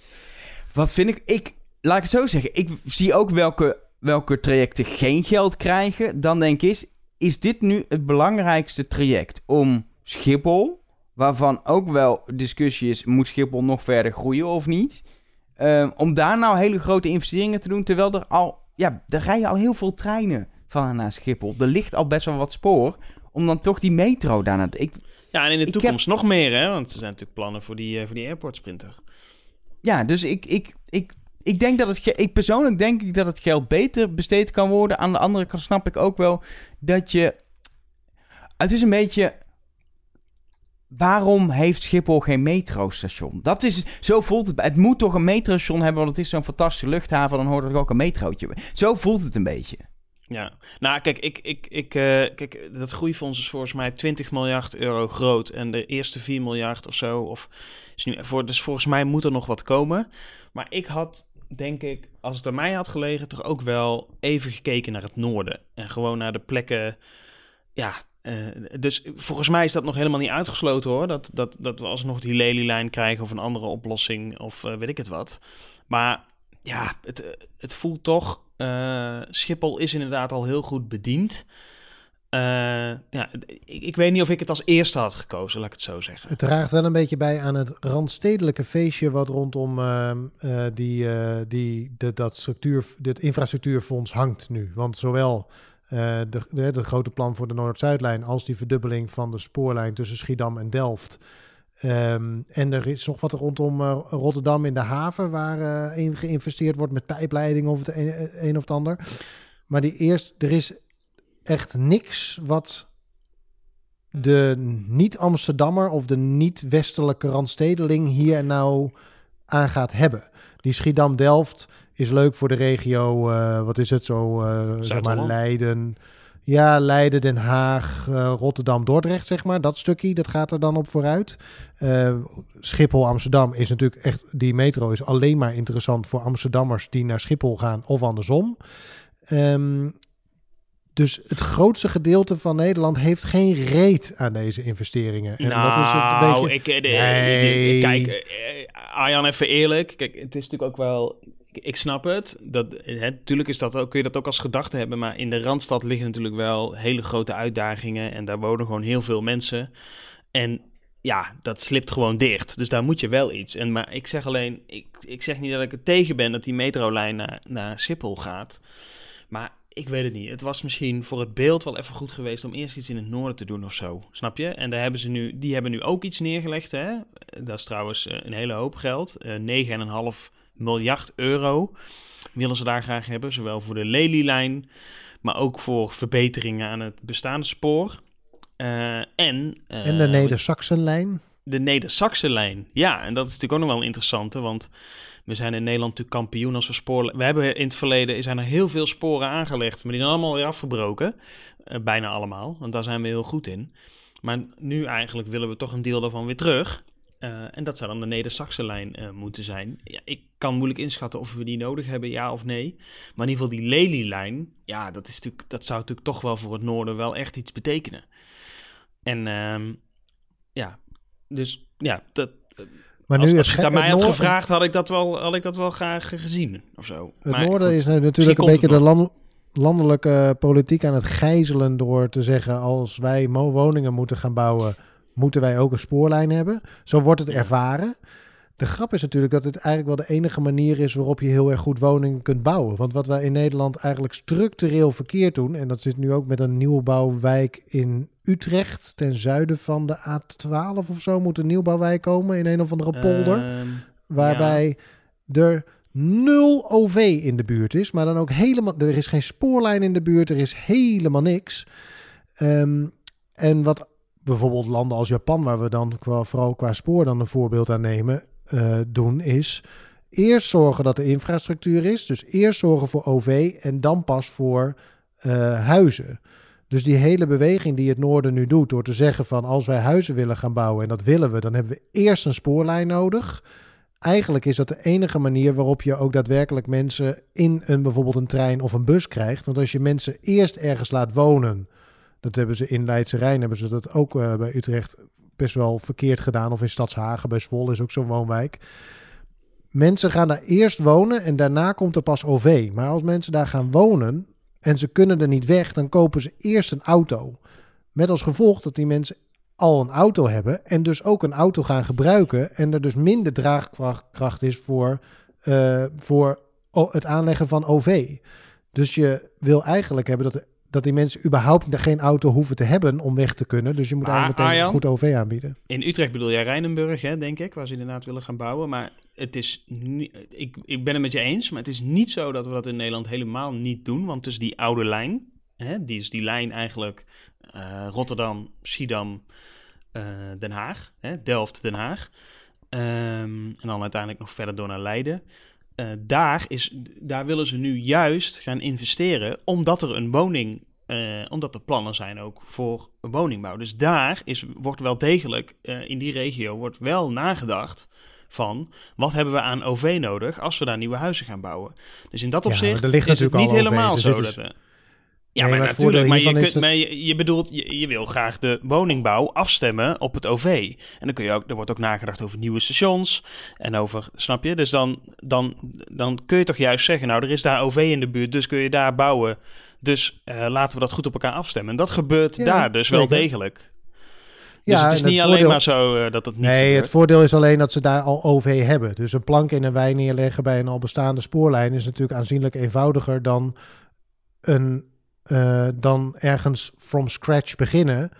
Wat vind ik? Ik, laat ik het zo zeggen. Ik zie ook welke, welke trajecten geen geld krijgen. Dan denk ik, is, is dit nu het belangrijkste traject om Schiphol, waarvan ook wel discussie is, moet Schiphol nog verder groeien of niet? Ehm, om daar nou hele grote investeringen te doen, terwijl er al, ja, er rijden al heel veel treinen van en naar Schiphol. Er ligt al best wel wat spoor, om dan toch die metro daarna... Ik, Ja, en in de toekomst nog meer, hè? Want er zijn natuurlijk plannen voor die, eh, voor die airport sprinter. Ja, dus ik, ik, ik, ik denk dat het. Ik persoonlijk denk ik dat het geld beter besteed kan worden. Aan de andere kant snap ik ook wel dat je. Het is een beetje. Waarom heeft Schiphol geen metrostation? Dat is, zo voelt het. Het moet toch een metrostation hebben, want het is zo'n fantastische luchthaven. Dan hoort er ook een metrootje. Zo voelt het een beetje. Ja, nou kijk, ik, ik, ik, eh, kijk, dat groeifonds is volgens mij 20 miljard euro groot. En de eerste 4 miljard of zo, of is nu voor, dus volgens mij moet er nog wat komen. Maar ik had, denk ik, als het aan mij had gelegen, toch ook wel even gekeken naar het noorden. En gewoon naar de plekken, ja. Eh, dus volgens mij is dat nog helemaal niet uitgesloten hoor. Dat, dat, dat we alsnog die Lelylijn krijgen of een andere oplossing of eh, weet ik het wat. Maar ja, het, eh, het voelt toch. eh, Schiphol is inderdaad al heel goed bediend. Ja, ik, weet niet of ik het als eerste had gekozen, laat ik het zo zeggen. Het draagt wel een beetje bij aan het randstedelijke feestje wat rondom ehm, eh, die, die, de, dat structuur, dit infrastructuurfonds hangt nu. Want zowel de, de, grote plan voor de Noord-Zuidlijn als die verdubbeling van de spoorlijn tussen Schiedam en Delft. Ehm, en er is nog wat rondom eh, Rotterdam in de haven waar eh, geïnvesteerd wordt met pijpleiding of het een, een of het ander. Maar die eerst, er is echt niks wat de niet-Amsterdammer of de niet-westelijke randstedeling hier nou aan gaat hebben. Die Schiedam-Delft is leuk voor de regio, eh, wat is het zo, eh, zeg maar. Leiden. Ja, Leiden, Den Haag, eh, Rotterdam, Dordrecht, zeg maar. Dat stukje, dat gaat er dan op vooruit. Schiphol, Amsterdam is natuurlijk echt... Die metro is alleen maar interessant voor Amsterdammers die naar Schiphol gaan of andersom. Ehm, dus het grootste gedeelte van Nederland heeft geen reet aan deze investeringen. En nou, dat is het een beetje... ik, eh, de- Nee. kijk, eh, Arjan, even eerlijk. Kijk, het is natuurlijk ook wel... Ik, snap het. Dat, hè, natuurlijk is dat ook, kun je dat ook als gedachte hebben. Maar in de Randstad liggen natuurlijk wel hele grote uitdagingen. En daar wonen gewoon heel veel mensen. En ja, dat slipt gewoon dicht. Dus daar moet je wel iets. En, maar ik zeg alleen... Ik, ik zeg niet dat ik er tegen ben dat die metrolijn naar, naar Schiphol gaat. Maar ik weet het niet. Het was misschien voor het beeld wel even goed geweest om eerst iets in het noorden te doen of zo. Snap je? En daar hebben ze nu, die hebben nu ook iets neergelegd. Hè? Dat is trouwens eh, een hele hoop geld. Eh 9,5 miljard euro willen ze daar graag hebben. Zowel voor de Lelylijn, maar ook voor verbeteringen aan het bestaande spoor. Eh, en, En de Neder-Saxenlijn. de Neder-Saxe-lijn. Ja, en dat is natuurlijk ook nog wel een interessante, want we zijn in Nederland natuurlijk kampioen als we sporen... We hebben in het verleden, zijn er heel veel sporen aangelegd, maar die zijn allemaal weer afgebroken. Eh, bijna allemaal, want daar zijn we heel goed in. Maar nu eigenlijk willen we toch een deel daarvan weer terug. Eh, en dat zou dan de Neder-Saxe-lijn eh, moeten zijn. Ja, ik kan moeilijk inschatten of we die nodig hebben, ja of nee. Maar in ieder geval die Lely-lijn, ja, dat, is natuurlijk, dat zou natuurlijk toch wel voor het noorden wel echt iets betekenen. En ehm, ja, dus ja, dat, Maar als, nu als je het aan mij had gevraagd, had ik dat wel, had ik dat wel graag gezien of zo. Het Maar noorden goed, is nu natuurlijk een beetje de land- landelijke politiek aan het gijzelen door te zeggen als wij woningen moeten gaan bouwen, moeten wij ook een spoorlijn hebben. Zo wordt het ervaren. De grap is natuurlijk dat het eigenlijk wel de enige manier is waarop je heel erg goed woningen kunt bouwen. Want wat wij in Nederland eigenlijk structureel verkeerd doen, en dat zit nu ook met een nieuwbouwwijk in Utrecht, ten zuiden van de A12 of zo, moet een nieuwbouwwijk komen in een of andere polder ehm, waarbij er nul OV in de buurt is, maar dan ook helemaal, er is geen spoorlijn in de buurt, er is helemaal niks. Ehm, en wat bijvoorbeeld landen als Japan, waar we dan qua, vooral qua spoor dan een voorbeeld aan nemen, eh, doen, is eerst zorgen dat de infrastructuur is, dus eerst zorgen voor OV en dan pas voor eh, huizen. Dus die hele beweging die het noorden nu doet, door te zeggen van als wij huizen willen gaan bouwen, en dat willen we, dan hebben we eerst een spoorlijn nodig. Eigenlijk is dat de enige manier waarop je ook daadwerkelijk mensen in een bijvoorbeeld een trein of een bus krijgt. Want als je mensen eerst ergens laat wonen, dat hebben ze in Leidse Rijn, hebben ze dat ook eh, bij Utrecht best wel verkeerd gedaan. Of in Stadshagen, bij Zwolle is ook zo'n woonwijk. Mensen gaan daar eerst wonen en daarna komt er pas OV. Maar als mensen daar gaan wonen en ze kunnen er niet weg, dan kopen ze eerst een auto. Met als gevolg dat die mensen al een auto hebben en dus ook een auto gaan gebruiken en er dus minder draagkracht kracht is voor, eh, voor het aanleggen van OV. Dus je wil eigenlijk hebben dat, dat die mensen überhaupt geen auto hoeven te hebben om weg te kunnen. Dus je moet Maar, eigenlijk meteen Arjan? een goed OV aanbieden. In Utrecht bedoel jij Rijnenburg, hè, denk ik, waar ze inderdaad willen gaan bouwen. Maar het is niet, ik, ik ben het met je eens, maar het is niet zo dat we dat in Nederland helemaal niet doen. Want tussen die oude lijn, hè, die is die lijn eigenlijk eh, Rotterdam, Schiedam, eh, Den Haag, hè, Delft, Den Haag. Ehm, en dan uiteindelijk nog verder door naar Leiden. Eh, daar, is, daar willen ze nu juist gaan investeren, omdat er een woning, eh, omdat er plannen zijn ook voor een woningbouw. Dus daar is, wordt wel degelijk, eh, in die regio, wordt wel nagedacht van wat hebben we aan OV nodig als we daar nieuwe huizen gaan bouwen. Dus in dat Ja, opzicht ligt is het niet OV, helemaal dus zo is- dat we... Ja, Nee, maar, natuurlijk. Maar, je, kunt, maar je, je bedoelt, je, je wil graag de woningbouw afstemmen op het OV. En dan kun je ook, er wordt ook nagedacht over nieuwe stations en over, snap je? Dus dan, dan, dan kun je toch juist zeggen, nou, er is daar OV in de buurt, dus kun je daar bouwen. Dus eh, laten we dat goed op elkaar afstemmen. En dat gebeurt Ja, daar dus wel degelijk. Dus Ja, het is niet het alleen voordeel- maar zo eh, dat het niet nee, gebeurt. het voordeel is alleen dat ze daar al OV hebben. Dus een plank in een wei neerleggen bij een al bestaande spoorlijn is natuurlijk aanzienlijk eenvoudiger dan, een, eh, dan ergens from scratch beginnen.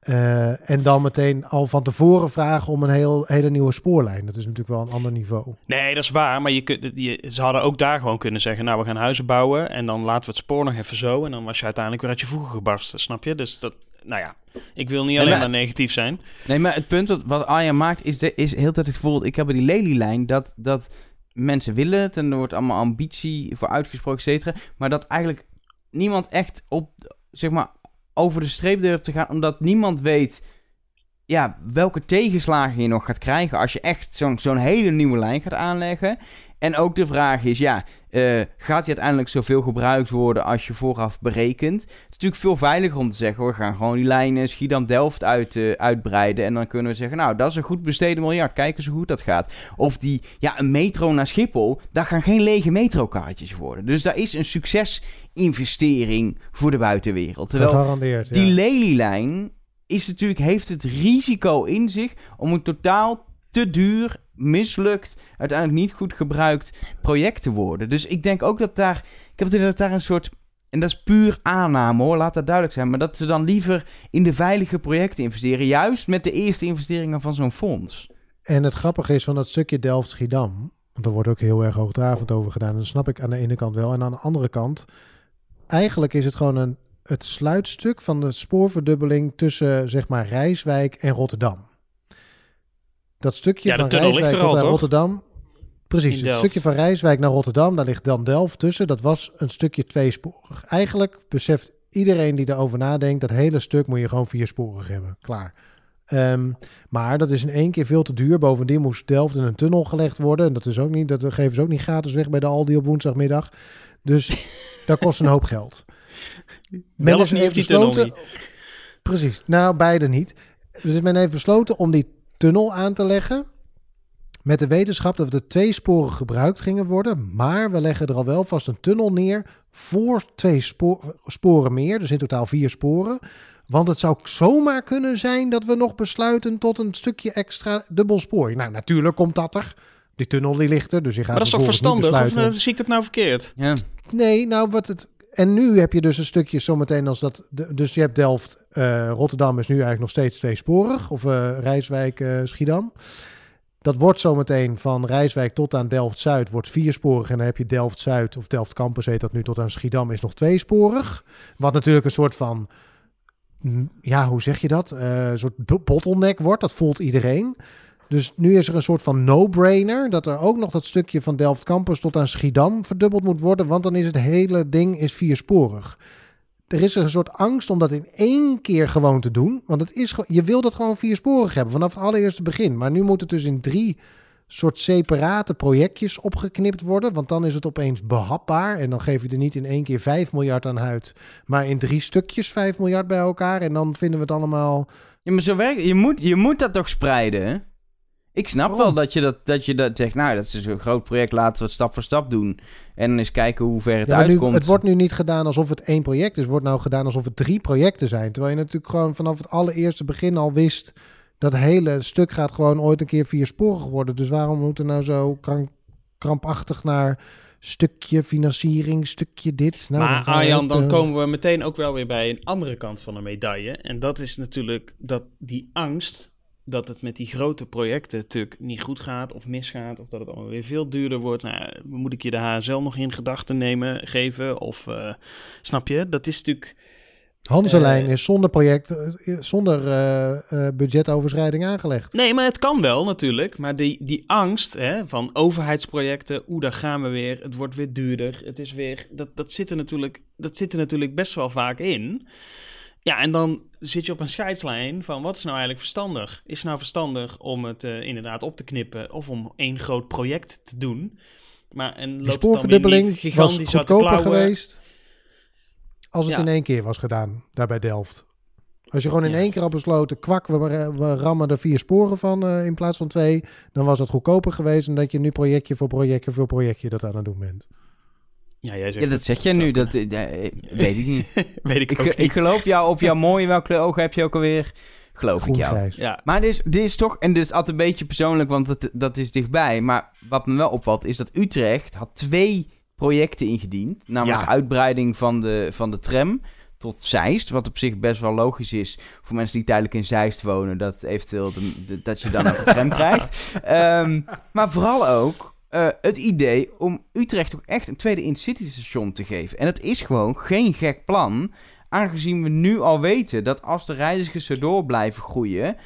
eh, en dan meteen al van tevoren vragen om een heel, hele nieuwe spoorlijn. Dat is natuurlijk wel een ander niveau. Nee, dat is waar. Maar je kunt, je, ze hadden ook daar gewoon kunnen zeggen... nou, we gaan huizen bouwen en dan laten we het spoor nog even zo... en dan was je uiteindelijk weer uit je voegen gebarsten, snap je? Dus dat, nou ja, ik wil niet Nee, alleen maar- maar negatief zijn. Nee, maar het punt wat, wat Arjan maakt is, de, is heel tijd het voorbeeld. Ik heb bij die Lely-lijn dat, dat mensen willen het en er wordt allemaal ambitie voor uitgesproken, et cetera. Maar dat eigenlijk niemand echt op zeg maar, over de streep durft te gaan, omdat niemand weet ja, welke tegenslagen je nog gaat krijgen als je echt zo'n zo'n hele nieuwe lijn gaat aanleggen. En ook de vraag is, ja, eh, gaat die uiteindelijk zoveel gebruikt worden als je vooraf berekent? Het is natuurlijk veel veiliger om te zeggen, we gaan gewoon die lijnen Schiedam-Delft uit, eh, uitbreiden. En dan kunnen we zeggen, nou, dat is een goed besteden miljard. Kijk eens hoe goed dat gaat. Of die, ja, een metro naar Schiphol, daar gaan geen lege metrokaartjes worden. Dus daar is een succesinvestering voor de buitenwereld. Terwijl Gegarandeerd, die ja. lelielijn is natuurlijk, heeft het risico in zich om een totaal te duur, mislukt, uiteindelijk niet goed gebruikt project te worden. Dus ik denk ook dat daar, ik heb het dat daar een soort, en dat is puur aanname hoor, laat dat duidelijk zijn, maar dat ze dan liever in de veilige projecten investeren, juist met de eerste investeringen van zo'n fonds. En het grappige is van dat stukje Delft-Schiedam, want daar wordt ook heel erg hoogdravend over gedaan. Dat snap ik aan de ene kant wel. En aan de andere kant, eigenlijk is het gewoon een, het sluitstuk van de spoorverdubbeling tussen zeg maar Rijswijk en Rotterdam. Dat stukje Ja, van Rijswijk al, tot? Rotterdam. Precies, het stukje van Rijswijk naar Rotterdam, daar ligt dan Delft tussen. Dat was een stukje tweesporig. Eigenlijk beseft iedereen die erover nadenkt, dat hele stuk moet je gewoon viersporig hebben. Klaar. Ehm, maar dat is in één keer veel te duur. Bovendien moest Delft in een tunnel gelegd worden. En dat, is ook niet, dat geven ze ook niet gratis weg bij de Aldi op woensdagmiddag. Dus dat kost een hoop geld. Men Delft heeft besloten... Precies. Nou, beide niet. Dus men heeft besloten om die tunnel aan te leggen. Met de wetenschap dat er twee sporen gebruikt gingen worden. Maar we leggen er al wel vast een tunnel neer voor twee spo- sporen meer. Dus in totaal vier sporen. Want het zou zomaar kunnen zijn dat we nog besluiten tot een stukje extra dubbel spoor. Nou, natuurlijk komt dat er. Die tunnel die ligt er, dus je gaat Maar dat is toch verstandig? Of eh, zie ik dat nou verkeerd? Ja. Nee, nou wat het. En nu heb je dus een stukje zometeen als dat. dus je hebt Delft, eh, Rotterdam is nu eigenlijk nog steeds tweesporig. Of eh, Rijswijk, eh, Schiedam. Dat wordt zometeen van Rijswijk tot aan Delft-Zuid wordt viersporig. En dan heb je Delft-Zuid of Delft-Campus heet dat nu tot aan Schiedam is nog tweesporig. Wat natuurlijk een soort van. mm, Ja, hoe zeg je dat? Een soort bo- bottleneck wordt. Dat voelt iedereen. Dus nu is er een soort van no-brainer dat er ook nog dat stukje van Delft Campus tot aan Schiedam verdubbeld moet worden, want dan is het hele ding is viersporig. Er is een soort angst om dat in één keer gewoon te doen, want het is, je wil dat gewoon viersporig hebben vanaf het allereerste begin. Maar nu moet het dus in drie soort separate projectjes opgeknipt worden, want dan is het opeens behapbaar en dan geef je er niet in één keer 5 miljard aan uit, maar in drie stukjes 5 miljard bij elkaar en dan vinden we het allemaal Ja, maar zo werkt je moet, je moet dat toch spreiden, hè? Ik snap Waarom? wel dat je dat, dat je dat zegt, nou, dat is een groot project, laten we het stap voor stap doen. En dan eens kijken hoe ver het Ja, maar nu, uitkomt. het wordt nu niet gedaan alsof het één project is. Het wordt nou gedaan alsof het drie projecten zijn. Terwijl je natuurlijk gewoon vanaf het allereerste begin al wist... dat hele stuk gaat gewoon ooit een keer viersporig worden. Dus waarom moet er nou zo krank- krampachtig naar stukje financiering, stukje dit? Nou, maar we Arjan, dan eh, komen we meteen ook wel weer bij een andere kant van de medaille. En dat is natuurlijk dat die angst dat het met die grote projecten natuurlijk niet goed gaat of misgaat... of dat het allemaal weer veel duurder wordt. Nou, moet ik je de HSL nog in gedachten nemen, geven? Of eh, snap je? Dat is natuurlijk... Hanselijn eh, is zonder project, eh, zonder budgetoverschrijding aangelegd. Nee, maar het kan wel natuurlijk. Maar die, die angst hè, van overheidsprojecten, oeh, daar gaan we weer, het wordt weer duurder, het is weer, dat, dat, zit er natuurlijk, dat zit er natuurlijk best wel vaak in. Ja, en dan zit je op een scheidslijn van wat is nou eigenlijk verstandig? Is het nou verstandig om het eh, inderdaad op te knippen of om één groot project te doen? Maar en loopt spoorverdubbeling niet was gigantisch de goedkoper geweest als het Ja. in één keer was gedaan, daar bij Delft. Als je gewoon in Ja. één keer had besloten, kwak, we, we rammen er vier sporen van eh, in plaats van twee, dan was het goedkoper geweest dan dat je nu projectje voor projectje voor projectje dat aan het doen bent. Ja, jij zegt Ja, dat zeg jij nu, dat eh, eh, weet ik niet. weet ik, ik, ook ik niet. geloof jou op jouw mooie, welke ogen heb je ook alweer? Geloof ik jou. grijs. Ja, Maar dit is, dit is toch, en dit is altijd een beetje persoonlijk, want dat, dat is dichtbij. Maar wat me wel opvalt, is dat Utrecht had twee projecten ingediend. Namelijk Ja. uitbreiding van de, van de tram tot Zeist. Wat op zich best wel logisch is voor mensen die tijdelijk in Zeist wonen. Dat eventueel de, de- dat je dan ook een tram krijgt. Ehm, maar vooral ook eh, het idee om Utrecht toch echt een tweede intercity station te geven. En dat is gewoon geen gek plan. Aangezien we nu al weten dat als de reizigers zo door blijven groeien.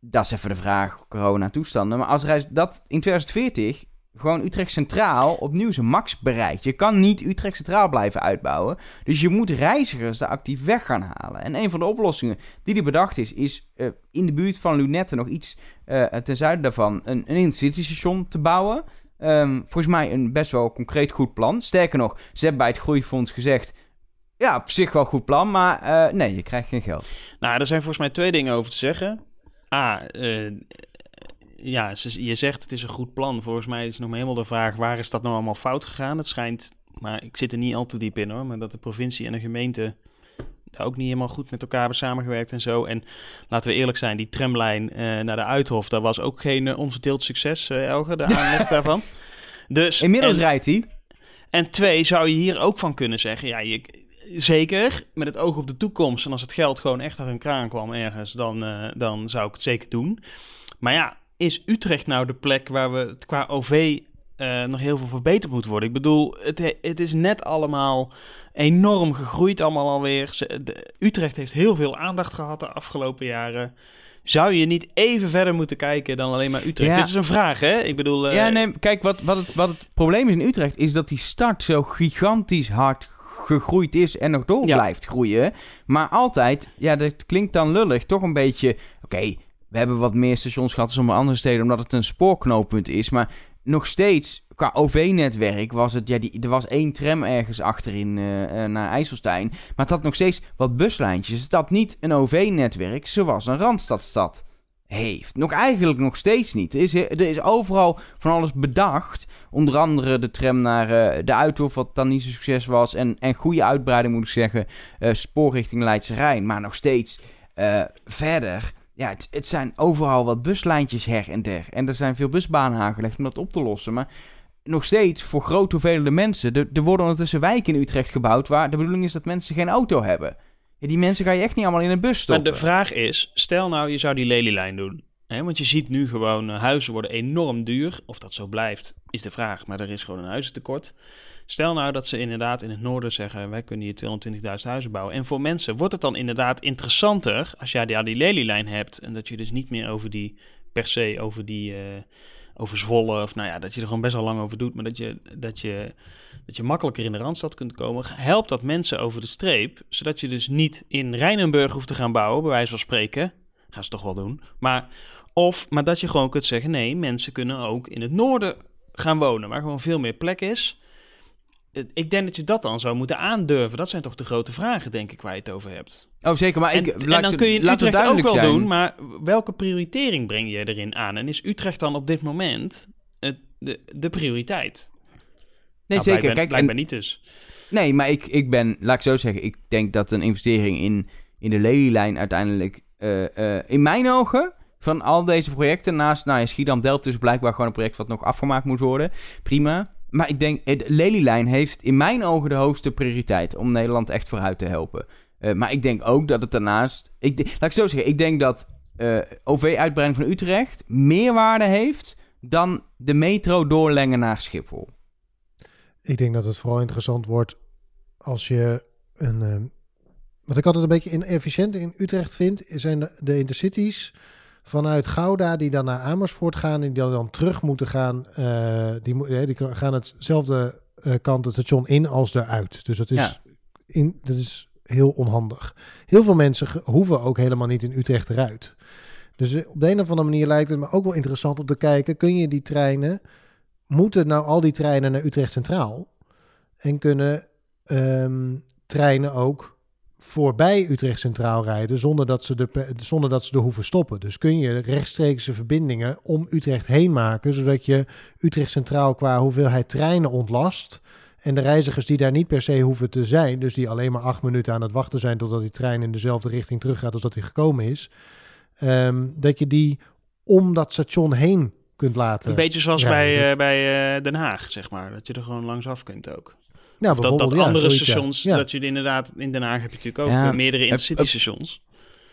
Dat is even de vraag, corona-toestanden. Maar als reis, dat in 2040 gewoon Utrecht Centraal opnieuw zijn max bereikt. Je kan niet Utrecht Centraal blijven uitbouwen. Dus je moet reizigers daar actief weg gaan halen. En een van de oplossingen die er bedacht is, is eh, in de buurt van Lunette nog iets uh, ten zuiden daarvan een, een intercity station te bouwen. Um, volgens mij een best wel concreet goed plan. Sterker nog, ze hebben bij het Groeifonds gezegd... Ja, op zich wel goed plan, maar uh, nee, je krijgt geen geld. Nou, er zijn volgens mij twee dingen over te zeggen. A, uh, ja, je zegt het is een goed plan. Volgens mij is nog maar helemaal de vraag... waar is dat nou allemaal fout gegaan? Het schijnt, maar ik zit er niet al te diep in hoor... maar dat de provincie en de gemeente ook niet helemaal goed met elkaar hebben samengewerkt en zo. En laten we eerlijk zijn, die tramlijn uh, naar de Uithof, dat was ook geen uh, onverdeeld succes, uh, Elge, de aanleg daarvan. Dus, Inmiddels rijdt hij. En twee, zou je hier ook van kunnen zeggen, ja, je, zeker met het oog op de toekomst. En als het geld gewoon echt uit een kraan kwam ergens, dan, dan zou ik het zeker doen. Maar ja, is Utrecht nou de plek waar we het qua OV uh, nog heel veel verbeterd moet worden. Ik bedoel, het, het is net allemaal enorm gegroeid allemaal alweer. De, Utrecht heeft heel veel aandacht gehad de afgelopen jaren. Zou je niet even verder moeten kijken dan alleen maar Utrecht? Ja. Dit is een vraag, hè? Ik bedoel... Uh... Ja, nee, kijk, wat, wat, het, wat het probleem is in Utrecht... is dat die start zo gigantisch hard gegroeid is en nog door ja. blijft groeien. Maar altijd, ja, dat klinkt dan lullig, toch een beetje... Oké, we hebben wat meer stations gehad dan sommige andere steden... omdat het een spoorknooppunt is, maar nog steeds, qua OV-netwerk, was het... Ja, die, er was één tram ergens achterin uh, uh, naar IJsselstein. Maar het had nog steeds wat buslijntjes. Het niet een OV-netwerk zoals een Randstadstad heeft. Nog eigenlijk nog steeds niet. Er is, er is overal van alles bedacht. Onder andere de tram naar uh, de Uithof, wat dan niet zo succes was. En, en goede uitbreiding, moet ik zeggen. spoor richting Leidse Rijn. Maar nog steeds verder ja, het, het, zijn overal wat buslijntjes her en der. En er zijn veel busbanen aangelegd om dat op te lossen. Maar nog steeds, voor grote hoeveelheden mensen... Er, er worden ondertussen wijken in Utrecht gebouwd... waar de bedoeling is dat mensen geen auto hebben. Ja, die mensen ga je echt niet allemaal in een bus stoppen. Maar de vraag is, stel nou je zou die lelielijn doen... Hè, want je ziet nu gewoon, uh, huizen worden enorm duur. Of dat zo blijft, is de vraag. Maar er is gewoon een huizentekort. Stel nou dat ze inderdaad in het noorden zeggen: wij kunnen hier 220.000 huizen bouwen. En voor mensen wordt het dan inderdaad interessanter als jij die, lelielijn hebt. En dat je dus niet meer over die, per se over die, uh, over Zwolle. Of nou ja, dat je er gewoon best wel lang over doet. Maar dat je, dat je, dat je makkelijker in de randstad kunt komen. Helpt dat mensen over de streep. Zodat je dus niet in Rijnenburg hoeft te gaan bouwen, bij wijze van spreken. Gaan ze toch wel doen. Maar, of, maar dat je gewoon kunt zeggen: nee, mensen kunnen ook in het noorden gaan wonen. Waar gewoon veel meer plek is ik denk dat je dat dan zou moeten aandurven. Dat zijn toch de grote vragen, denk ik, waar je het over hebt. Oh, zeker. Maar en, ik, en dan kun je Utrecht ook wel doen, maar welke prioritering breng je erin aan? En is Utrecht dan op dit moment het, de, de prioriteit? Nee, nou, zeker. Blijkbaar, Kijk, blijkbaar niet dus. Nee, maar ik, ik ben, laat ik zo zeggen, ik denk dat een investering in, in de lelielijn uiteindelijk, uh, uh, in mijn ogen, van al deze projecten, naast, nou ja, Schiedam-Delft is blijkbaar gewoon een project wat nog afgemaakt moet worden. Prima. Maar ik denk, de Lelylijn heeft in mijn ogen de hoogste prioriteit om Nederland echt vooruit te helpen. Uh, maar ik denk ook dat het daarnaast. Ik, laat ik zo zeggen, ik denk dat uh, OV-uitbreiding van Utrecht meer waarde heeft dan de metro doorlengen naar Schiphol. Ik denk dat het vooral interessant wordt als je een. Uh, wat ik altijd een beetje inefficiënt in Utrecht vind, zijn de, de intercities vanuit Gouda die dan naar Amersfoort gaan en die dan terug moeten gaan. Uh, die, die gaan hetzelfde uh, kant het station in als eruit. Dus dat is, ja. in, dat is heel onhandig. Heel veel mensen hoeven ook helemaal niet in Utrecht eruit. Dus op de een of andere manier lijkt het me ook wel interessant om te kijken: kun je die treinen, moeten nou al die treinen naar Utrecht Centraal? En kunnen um, treinen ook voorbij Utrecht Centraal rijden zonder dat, ze de, zonder dat ze er hoeven stoppen. Dus kun je rechtstreekse verbindingen om Utrecht heen maken, zodat je Utrecht Centraal qua hoeveelheid treinen ontlast. En de reizigers die daar niet per se hoeven te zijn, dus die alleen maar acht minuten aan het wachten zijn totdat die trein in dezelfde richting teruggaat als dat hij gekomen is, um, dat je die om dat station heen kunt laten. Een beetje zoals rijden. bij, uh, bij uh, Den Haag, zeg maar. Dat je er gewoon langs af kunt ook. Ja, dat, dat ja, andere zoiets, stations, ja. dat je inderdaad in Den Haag heb je natuurlijk ook Ja. meerdere intercity stations.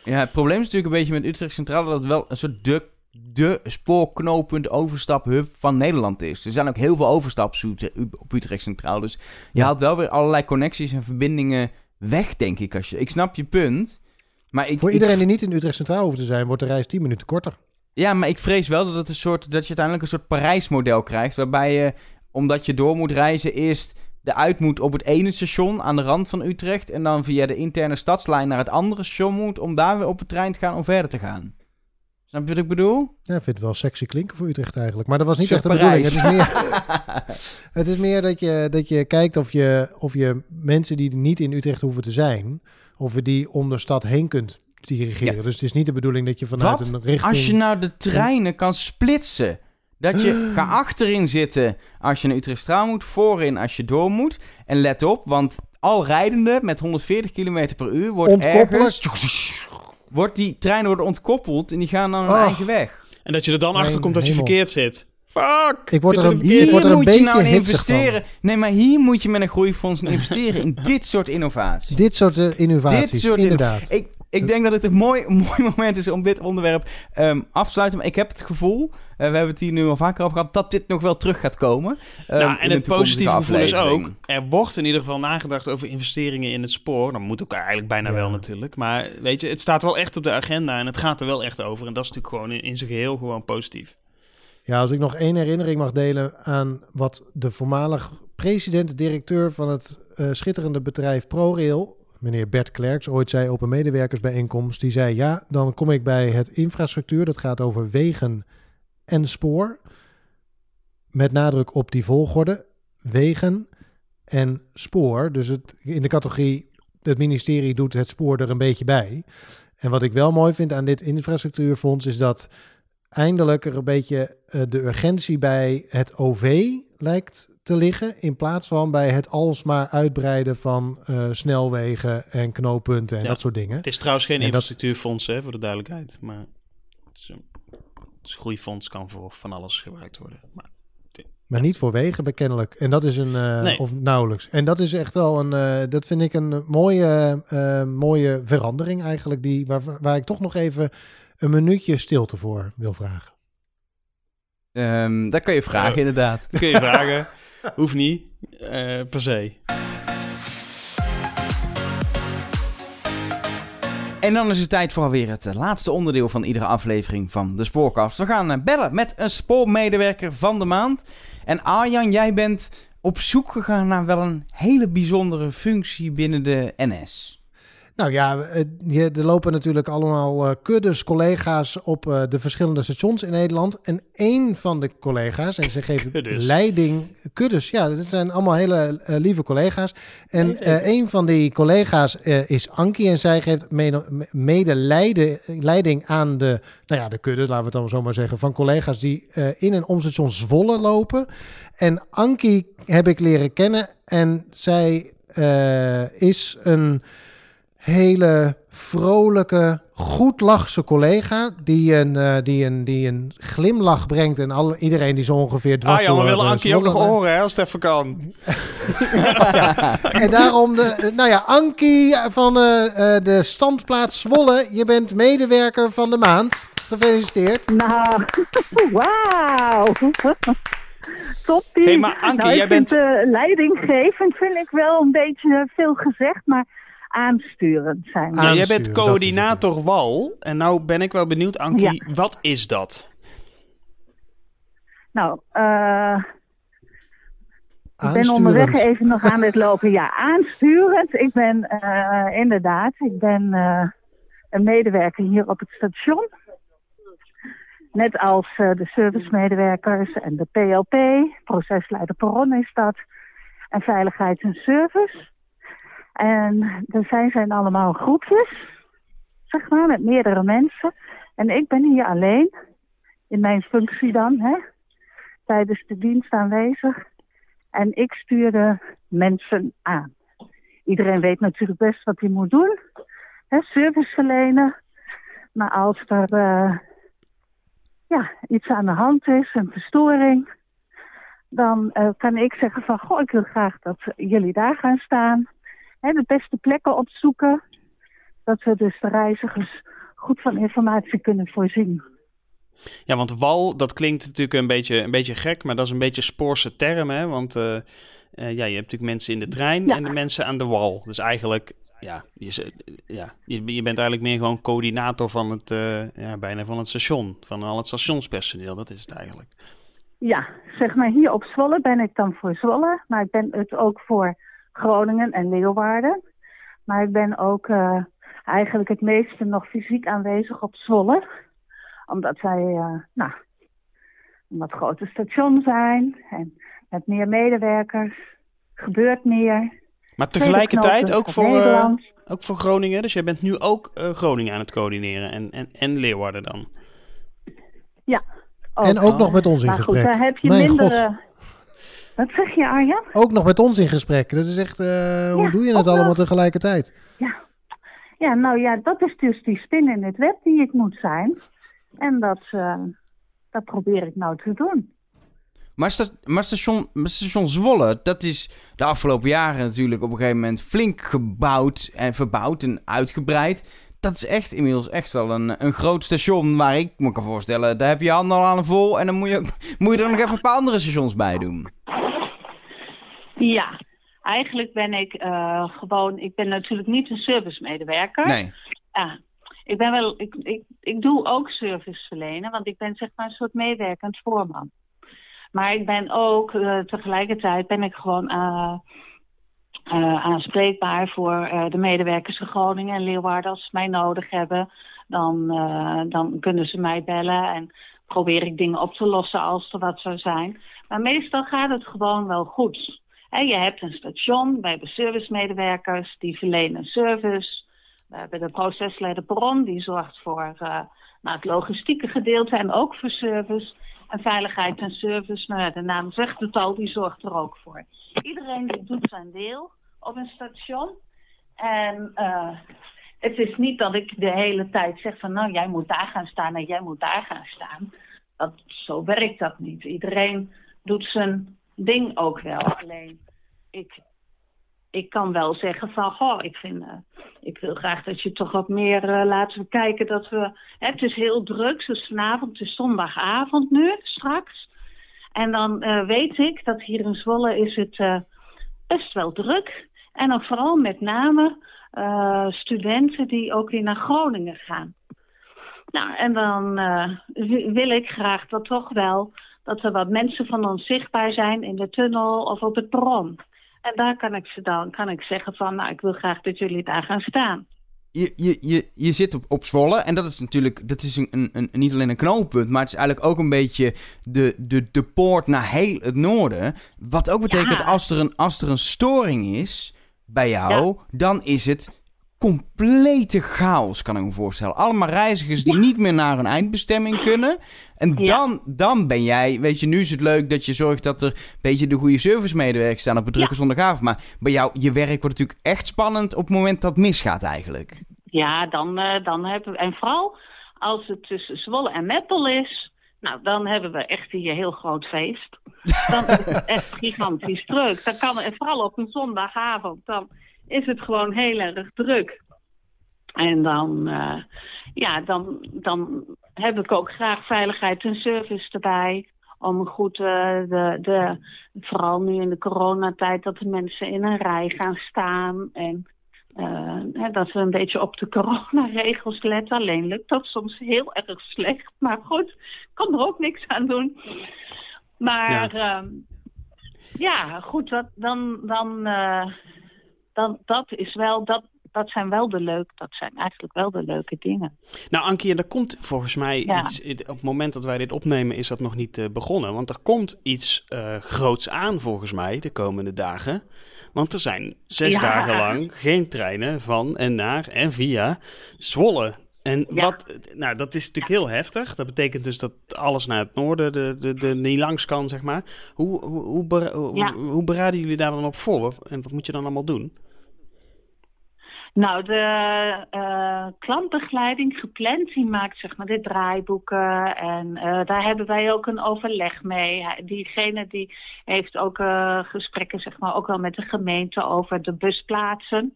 Ja, het probleem is natuurlijk een beetje met Utrecht Centraal dat het wel een soort de, de spoorknooppunt overstaphub van Nederland is. Er zijn ook heel veel overstaps op Utrecht Centraal. Dus je Ja. haalt wel weer allerlei connecties en verbindingen weg, denk ik. Als je, ik snap je punt. Maar ik, Voor ik- iedereen die niet in Utrecht Centraal hoeft te zijn, wordt de reis 10 minuten korter. Ja, maar ik vrees wel dat, het een soort, dat je uiteindelijk een soort Parijs-model krijgt. Waarbij je, omdat je door moet reizen, eerst de uit moet op het ene station aan de rand van Utrecht. En dan via de interne stadslijn naar het andere station moet. Om daar weer op het trein te gaan om verder te gaan. Snap je wat ik bedoel? Ja, ik vind het wel sexy klinken voor Utrecht eigenlijk. Maar dat was niet Zeg echt de bedoeling. Het is meer, het is meer dat, je, dat je kijkt of je, of je mensen die niet in Utrecht hoeven te zijn... of je die om de stad heen kunt dirigeren. Ja. Dus het is niet de bedoeling dat je vanuit Wat een richting... Als je nou de treinen kan splitsen. Dat je ga achterin zitten als je naar Utrechtstraal moet, voorin als je door moet. En let op, want al rijdende met 140 km per uur wordt ontkoppelen... ergens, wordt die treinen worden ontkoppeld en die gaan dan hun Oh. eigen weg. En dat je er dan achter komt dat je verkeerd zit. Fuck! Ik word er een- Hier word er een moet je beetje nou in hipsig investeren. Nee, maar hier moet je met een groeifonds in investeren in dit soort innovaties. Dit soort eh, innovaties, Dit soort inderdaad. Ik, ik denk dat het een mooi, mooi moment is om dit onderwerp ehm, af te sluiten. Maar ik heb het gevoel, eh, we hebben het hier nu al vaker over gehad, dat dit nog wel terug gaat komen. Nou, in en een het positieve gevoel is ook, er wordt in ieder geval nagedacht over investeringen in het spoor. Dat moet ook eigenlijk bijna Ja. wel natuurlijk. Maar weet je, het staat wel echt op de agenda en het gaat er wel echt over. En dat is natuurlijk gewoon in, in zijn geheel gewoon positief. Ja, als ik nog één herinnering mag delen aan wat de voormalig president-directeur van het eh, schitterende bedrijf ProRail, meneer Bert Klerks, ooit zei op een medewerkersbijeenkomst. Die zei, ja, dan kom ik bij het infrastructuur. Dat gaat over wegen en spoor. Met nadruk op die volgorde. Wegen en spoor. Dus het, in de categorie, het ministerie doet het spoor er een beetje bij. En wat ik wel mooi vind aan dit infrastructuurfonds is dat eindelijk er een beetje eh, de urgentie bij het OV lijkt te liggen. In plaats van bij het alsmaar uitbreiden van eh, snelwegen en knooppunten en Ja. dat soort dingen. Het is trouwens geen En dat- infrastructuurfonds, hè, voor de duidelijkheid. Maar het is een, het is een groeifonds, kan voor van alles gebruikt worden. Maar Maar niet voor wegen, bekennelijk. En dat is een, eh, Nee. of nauwelijks. En dat is echt wel een, eh, dat vind ik een mooie, eh, mooie verandering eigenlijk, die, waar, waar ik toch nog even een minuutje stilte voor wil vragen. Ehm, dat kan je vragen, inderdaad. dat kun je vragen. Hoeft niet, eh, per se. En dan is het tijd voor alweer het eh, laatste onderdeel van iedere aflevering van de Spoorkast. We gaan eh, bellen met een spoormedewerker van de maand. En Arjan, jij bent op zoek gegaan naar wel een hele bijzondere functie binnen de NS. Nou ja, eh, er lopen natuurlijk allemaal eh, kuddes collega's op eh, de verschillende stations in Nederland. En één van de collega's, en ze geven Kuddes. leiding, kuddes, ja, dat zijn allemaal hele lieve collega's. En een van die collega's is Ankie en zij geeft mede, mede leiden- leiding aan de, nou ja, de kudde, laten we het dan zo maar zeggen, van collega's die in en om station Zwolle lopen. En Ankie heb ik leren kennen en zij is een hele vrolijke, goedlachse collega die een, eh, die een, die een glimlach brengt en alle, iedereen die zo ongeveer dwars Ah ja, we willen Ankie ook nog horen, hè, als het even kan. En daarom, de, nou ja, Ankie van eh, eh, de standplaats Zwolle, je bent medewerker van de maand. Gefeliciteerd. Nou, wauw. Toppie. Hey, maar Ankie, nou, ik jij vind, bent- eh, leidinggevend vind ik wel een beetje veel gezegd, maar aansturend zijn. Ja, jij bent coördinator WAL. En nou ben ik wel benieuwd, Ankie, wat is dat? Nou, eh ik ben onderweg even nog aan het lopen. Ja, aansturend. Ik ben eh, inderdaad, ik ben eh, een medewerker hier op het station. Net als de servicemedewerkers en de PLP, procesleider perron is dat. En veiligheid en service. En er zijn, zijn allemaal groepjes, zeg maar, met meerdere mensen. En ik ben hier alleen, in mijn functie dan, hè, tijdens de dienst aanwezig. En ik stuurde mensen aan. Iedereen weet natuurlijk best wat hij moet doen. Hè, service verlenen. Maar als er eh, ja, iets aan de hand is, een verstoring... dan eh, kan ik zeggen van... goh, ik wil graag dat jullie daar gaan staan. Hè, de beste plekken opzoeken. Dat we dus de reizigers goed van informatie kunnen voorzien. Ja, want wal, dat klinkt natuurlijk een beetje, een beetje gek, maar dat is een beetje spoorse term, hè? Want eh, eh, ja, je hebt natuurlijk mensen in de trein Ja. en de mensen aan de wal. Dus eigenlijk ja, je, ja je, je bent eigenlijk meer gewoon coördinator van het, ja, bijna van het station, van al het stationspersoneel, dat is het eigenlijk. Ja, zeg maar hier op Zwolle ben ik dan voor Zwolle, maar ik ben het ook voor Groningen en Leeuwarden. Maar ik ben ook uh, eigenlijk het meeste nog fysiek aanwezig op Zwolle. Omdat wij uh, nou, een wat groter station zijn en met meer medewerkers. Gebeurt meer. Maar tegelijkertijd ook voor, uh, ook voor Groningen. Dus jij bent nu ook Groningen aan het coördineren en, en, en Leeuwarden dan. Ja. Ook. En ook nog met ons in maar gesprek. Goed, daar heb je Mijn minder, God. Wat zeg je, Arjan? Ook nog met ons in gesprek. Dat is echt, uh, hoe doe je het allemaal tegelijkertijd? Ja. ja, nou ja, dat is dus die spin in het web die ik moet zijn. En dat, uh, dat probeer ik nou te doen. Maar, sta maar station, station Zwolle, dat is de afgelopen jaren natuurlijk op een gegeven moment flink gebouwd en verbouwd en uitgebreid. Dat is echt inmiddels echt wel een, een groot station waar ik me kan voorstellen, daar heb je handen al aan vol en dan moet je, moet je er nog even een paar andere stations bij doen. Ja, eigenlijk ben ik uh, gewoon, ik ben natuurlijk niet een servicemedewerker. Nee. Ja, ik ben wel, ik, ik, ik doe ook service verlenen, want ik ben zeg maar een soort meewerkend voorman. Maar ik ben ook, uh, tegelijkertijd ben ik gewoon uh, uh, aanspreekbaar voor de medewerkers in Groningen en Leeuwarden. Als ze mij nodig hebben, dan, dan kunnen ze mij bellen en probeer ik dingen op te lossen als er wat zou zijn. Maar meestal gaat het gewoon wel goed. Je hebt een station, wij hebben servicemedewerkers die verlenen service. We hebben de procesleider Bron, die zorgt voor uh, nou, het logistieke gedeelte en ook voor service. En veiligheid en service, nou ja, de naam zegt het al, die zorgt er ook voor. Iedereen doet zijn deel op een station. En uh, het is niet dat ik de hele tijd zeg van nou jij moet daar gaan staan en jij moet daar gaan staan. Dat, zo werkt dat niet. Iedereen doet zijn ding ook wel. Alleen, ik, ik kan wel zeggen van, goh, ik vind, uh, ik wil graag dat je toch wat meer uh, laten kijken dat we, hè, het is heel druk, dus vanavond, het is zondagavond nu, straks. En dan uh, weet ik dat hier in Zwolle is het best wel druk. En dan vooral met name studenten die ook weer naar Groningen gaan. Nou, en dan wil ik graag dat toch wel dat er wat mensen van ons zichtbaar zijn in de tunnel of op het perron. En daar kan ik ze dan kan ik zeggen van, nou, ik wil graag dat jullie daar gaan staan. Je, je, je, je zit op, op Zwolle en dat is natuurlijk dat is een, een, een, niet alleen een knooppunt, maar het is eigenlijk ook een beetje de, de, de poort naar heel het noorden. Wat ook betekent ja. als, er een, als er een storing is bij jou, ja. dan is het complete chaos, kan ik me voorstellen. Allemaal reizigers die niet meer naar hun eindbestemming kunnen. En dan, dan ben jij, weet je, nu is het leuk dat je zorgt dat er een beetje de goede servicemedewerkers staan op een drukke ja. zondagavond. Maar bij jou, je werk wordt natuurlijk echt spannend op het moment dat het misgaat eigenlijk. Ja, dan, uh, dan hebben we, en vooral als het tussen Zwolle en Meppel is, nou, dan hebben we echt hier een heel groot feest. Dan is het echt gigantisch druk. Dan kan het, vooral op een zondagavond, dan is het gewoon heel erg druk. En dan, uh, ja, dan, dan heb ik ook graag veiligheid en service erbij. Om goed, uh, de, de, vooral nu in de coronatijd, dat de mensen in een rij gaan staan. En uh, dat we een beetje op de coronaregels letten. Alleen lukt dat soms heel erg slecht. Maar goed, kan er ook niks aan doen. Maar ja, ja goed, dat, dan, dan dan, dat is wel, dat, dat zijn wel de leuke, dat zijn eigenlijk wel de leuke dingen. Nou, Ankie, er komt volgens mij ja. iets. Op het moment dat wij dit opnemen, is dat nog niet uh, begonnen. Want er komt iets uh, groots aan, volgens mij, de komende dagen. Want er zijn zes ja. dagen lang geen treinen van en naar en via Zwolle. En ja. wat, nou, dat is natuurlijk heel heftig. Dat betekent dus dat alles naar het noorden de, de, de niet langs kan, zeg maar. Hoe, hoe, hoe, bera hoe, hoe bereiden jullie daar dan op voor? En wat moet je dan allemaal doen? Nou, de uh, klantbegeleiding gepland, die maakt zeg maar de draaiboeken. En uh, daar hebben wij ook een overleg mee. Diegene die heeft ook uh, gesprekken zeg maar, ook wel met de gemeente over de busplaatsen.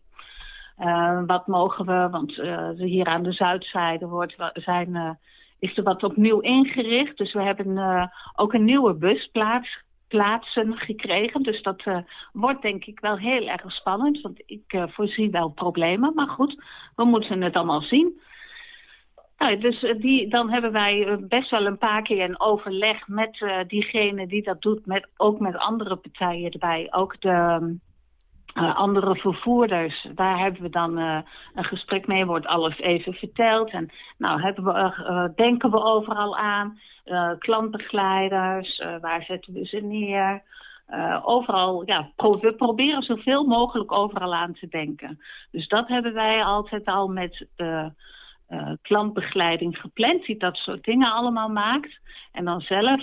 Wat mogen we, want hier aan de zuidzijde wordt, zijn, is er wat opnieuw ingericht. Dus we hebben ook een nieuwe busplaats plaatsen gekregen. Dus dat eh, wordt denk ik wel heel erg spannend. Want ik eh, voorzie wel problemen. Maar goed, we moeten het allemaal zien. Nou, dus eh, die, dan hebben wij eh, best wel een paar keer een overleg met eh, diegene die dat doet. Met, ook met andere partijen erbij. Ook de eh, andere vervoerders. Daar hebben we dan eh, een gesprek mee. Wordt alles even verteld. En nou hebben we, eh, denken we overal aan. Klantbegeleiders. waar zetten we ze neer? Overal, ja, we proberen zoveel mogelijk overal aan te denken. Dus dat hebben wij altijd al met de klantbegeleiding gepland, die dat soort dingen allemaal maakt. En dan zelf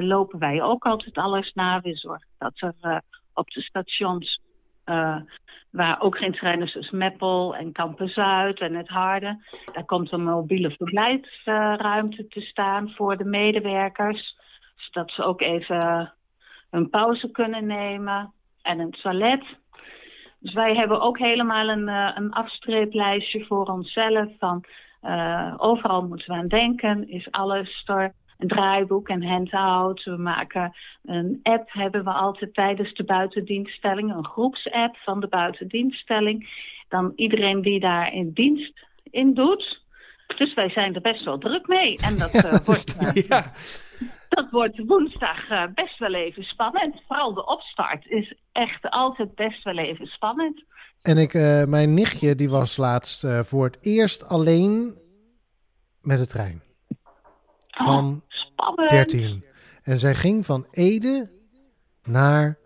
lopen wij ook altijd alles na. We zorgen dat er op de stations, eh, waar ook geen treinen dus Meppel en Kampen Zuid en het Harde, daar komt een mobiele verblijfsruimte te staan voor de medewerkers. Zodat ze ook even een pauze kunnen nemen en een toilet. Dus wij hebben ook helemaal een, eh, een afstreeplijstje voor onszelf van eh, overal moeten we aan denken. Is alles er? Een draaiboek en handout. We maken een app, hebben we altijd tijdens de buitendienststelling. Een groepsapp van de buitendienststelling. Dan iedereen die daar in dienst in doet. Dus wij zijn er best wel druk mee. En dat, eh, dat wordt, eh, Ja, dat wordt woensdag eh, best wel even spannend. Vooral de opstart is echt altijd best wel even spannend. En ik, mijn nichtje die was laatst voor het eerst alleen met de trein. Van Oh, spannend. 13. En zij ging van Ede naar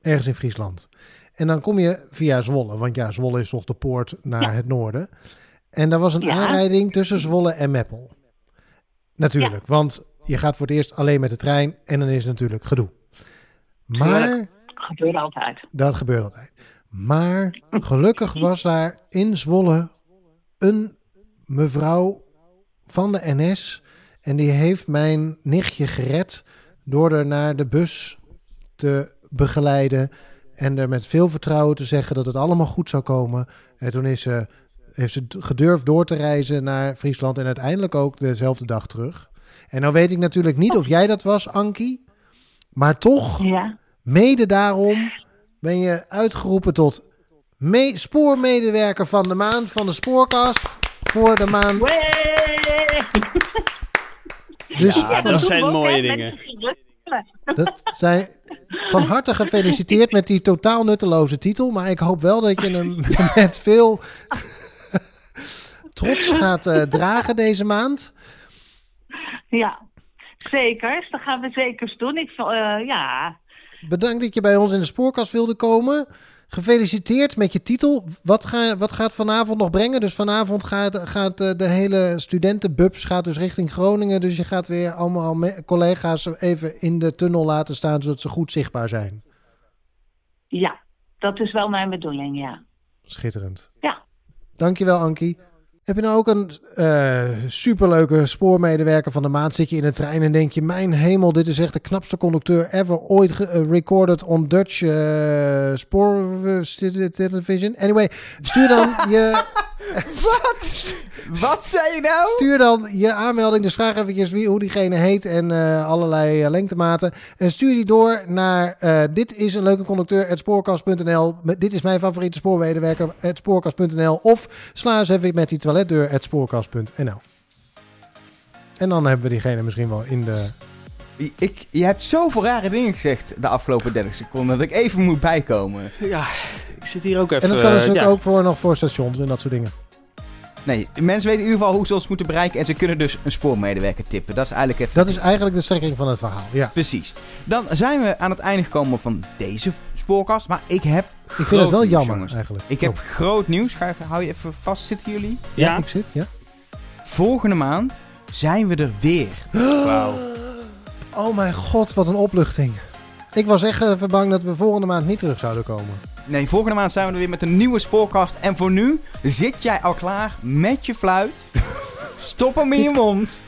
ergens in Friesland. En dan kom je via Zwolle, want ja, Zwolle is toch de poort naar Ja. het noorden. En daar was een Ja. aanrijding tussen Zwolle en Meppel. Natuurlijk, want je gaat voor het eerst alleen met de trein en dan is het natuurlijk gedoe. Maar Gebeurt altijd. dat gebeurt altijd. Maar gelukkig was daar in Zwolle een mevrouw van de NS. En die heeft mijn nichtje gered door er naar de bus te begeleiden. En er met veel vertrouwen te zeggen dat het allemaal goed zou komen. En toen is ze, heeft ze gedurfd door te reizen naar Friesland. En uiteindelijk ook dezelfde dag terug. En nou weet ik natuurlijk niet of jij dat was, Ankie. Maar toch Ja. Mede daarom ben je uitgeroepen tot me- spoormedewerker van de maand van de spoorkast voor de maand. Wee! Dus Ja, van- dat zijn mooie dingen. dat zijn van harte gefeliciteerd met die totaal nutteloze titel. Maar ik hoop wel dat je hem met veel trots gaat eh, dragen deze maand. Ja, zeker. Dat gaan we zeker doen. Ik, eh, ja, Bedankt dat je bij ons in de spoorkast wilde komen. Gefeliciteerd met je titel. Wat, ga, wat gaat vanavond nog brengen? Dus vanavond gaat, gaat eh, de hele studentenbubs gaat dus richting Groningen. Dus je gaat weer allemaal collega's even in de tunnel laten staan, zodat ze goed zichtbaar zijn. ja, dat is wel mijn bedoeling, ja. Schitterend. Ja. Dankjewel, Ankie. Heb je nou ook een eh, superleuke spoormedewerker van de maand? Zit je in de trein en denk je... Mijn hemel, dit is echt de knapste conducteur ever ooit eh, recorded on Dutch eh spoor television. Anyway, stuur dan je... Wat? Wat zei je nou? Stuur dan je aanmelding, dus vraag eventjes wie, hoe diegene heet en eh, allerlei eh, lengtematen. En stuur die door naar eh, dit is een leuke conducteur, spoorkast.nl. Dit is mijn favoriete spoormedewerker, spoorkast.nl. Of sla eens even met die toiletdeur, spoorkast.nl. En dan hebben we diegene misschien wel in de... Ik, je hebt zoveel rare dingen gezegd de afgelopen 30 seconden dat ik even moet bijkomen. Ja, ik zit hier ook even... En dat kan eh, natuurlijk ja. ook voor, nog voor stations en dat soort dingen. Nee, mensen weten in ieder geval hoe ze ons moeten bereiken en ze kunnen dus een spoormedewerker tippen. Dat is eigenlijk even... Dat is eigenlijk de strekking van het verhaal, ja. Precies. Dan zijn we aan het einde gekomen van deze spoorkast, maar ik heb Ik vind het wel nieuws, jammer jongens. eigenlijk. Ik heb Oh. groot nieuws. Ga even, hou je even vast, zitten jullie? Ja, Ja? ik zit, ja. Volgende maand zijn we er weer. Wauw. Oh mijn god, wat een opluchting. Ik was echt even bang dat we volgende maand niet terug zouden komen. Nee, volgende maand zijn we er weer met een nieuwe spoorkast. En voor nu zit jij al klaar met je fluit. Stop hem in je mond.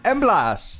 En blaas.